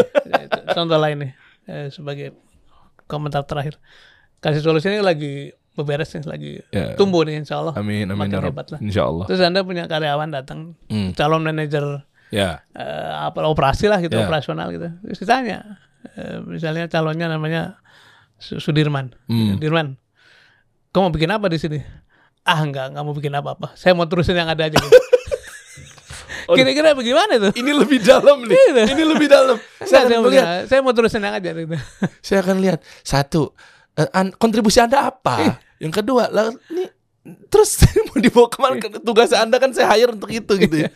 contoh lain nih eh, sebagai komentar terakhir. Kasih solusi ini lagi beberes nih, lagi Ya. tumbuh nih insya Allah. Amin amin Makin ya hebat lah. Insya Allah. Terus Anda punya karyawan datang, Hmm. calon manajer Ya. eh, apa operasi lah gitu, Ya. operasional gitu. Terus ditanya, eh, misalnya calonnya namanya Su- Sudirman. Hmm. Dirman, kamu mau bikin apa di sini? Ah enggak, enggak mau bikin apa-apa. Saya mau terusin yang ada aja gitu. Kira-kira bagaimana tuh? Ini lebih dalam nih. Iya. Ini lebih dalam. Saya, akan saya, melihat saya mau terusin yang aja gitu. saya akan lihat satu eh, an- kontribusi anda apa Iya. yang kedua lah ini terus mau dibawa ke mana tugas anda kan saya hire untuk itu gitu ya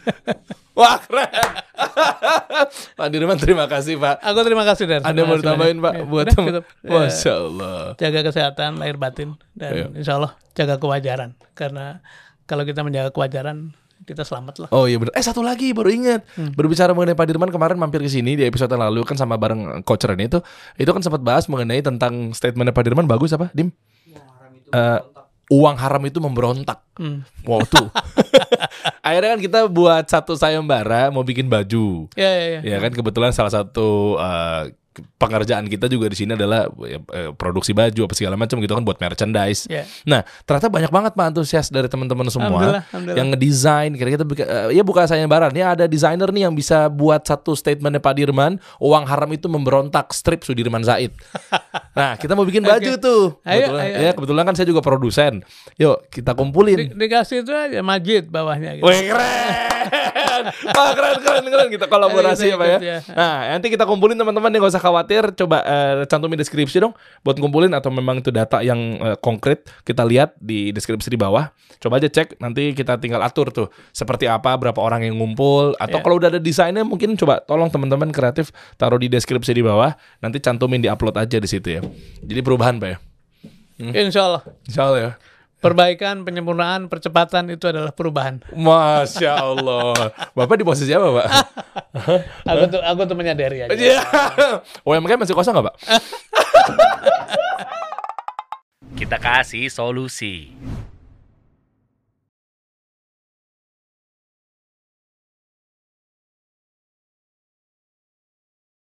wah keren Pak Dirman terima kasih Pak Aku terima kasih Dan. ada mau tambahin Pak buat tem- cukup. Eh, Masya Allah jaga kesehatan lahir batin dan Iya. insya Allah jaga kewajaran karena kalau kita menjaga kewajaran kita selamat lah. Oh iya benar. Eh satu lagi baru ingat. Hmm. Berbicara mengenai Pak Dirman kemarin mampir ke sini di episode yang lalu kan sama bareng coach Ren itu. Itu kan sempat bahas mengenai tentang statementnya Pak Dirman bagus apa, Dim? Eh, uang haram itu memberontak. Hmm. Wow tuh. Akhirnya kan kita buat satu sayembara mau bikin baju. Ya ya ya. Ya kan kebetulan salah satu eh, pengerjaan kita juga di sini adalah ya, eh, produksi baju apa segala macam gitu kan buat merchandise. Ya. Nah, ternyata banyak banget Pak antusias dari teman-teman semua Alhamdulillah, alhamdulillah. yang ngedesain kira kita buka- eh, ya bukan saya barat ya ada desainer nih yang bisa buat satu statementnya Pak Dirman uang haram itu memberontak strip Sudirman Said. nah, kita mau bikin baju Oke. tuh. Ayo, Kebetulan, ayo, ya kebetulan kan saya juga produsen. Yuk, kita kumpulin. Di- dikasih itu aja majid bawahnya gitu. Wih keren, Wah keren keren keren kita kolaborasi Ayo, ya pak ya. ya. Nah nanti kita kumpulin teman-teman yang gak usah khawatir. Coba eh, cantumin deskripsi dong buat kumpulin atau memang itu data yang eh, konkret kita lihat di deskripsi di bawah. Coba aja cek nanti kita tinggal atur tuh seperti apa berapa orang yang ngumpul atau Ya. kalau udah ada desainnya mungkin coba tolong teman-teman kreatif taruh di deskripsi di bawah. Nanti cantumin di upload aja di situ ya. Jadi perubahan pak ya. Insya Allah Insya Allah ya. Perbaikan, penyempurnaan, percepatan itu adalah perubahan. Masya Allah. Bapak di posisi apa pak? Aku tuh aku tuh menyadari aja. Iya. UMKM masih kosong nggak pak? Kita kasih solusi.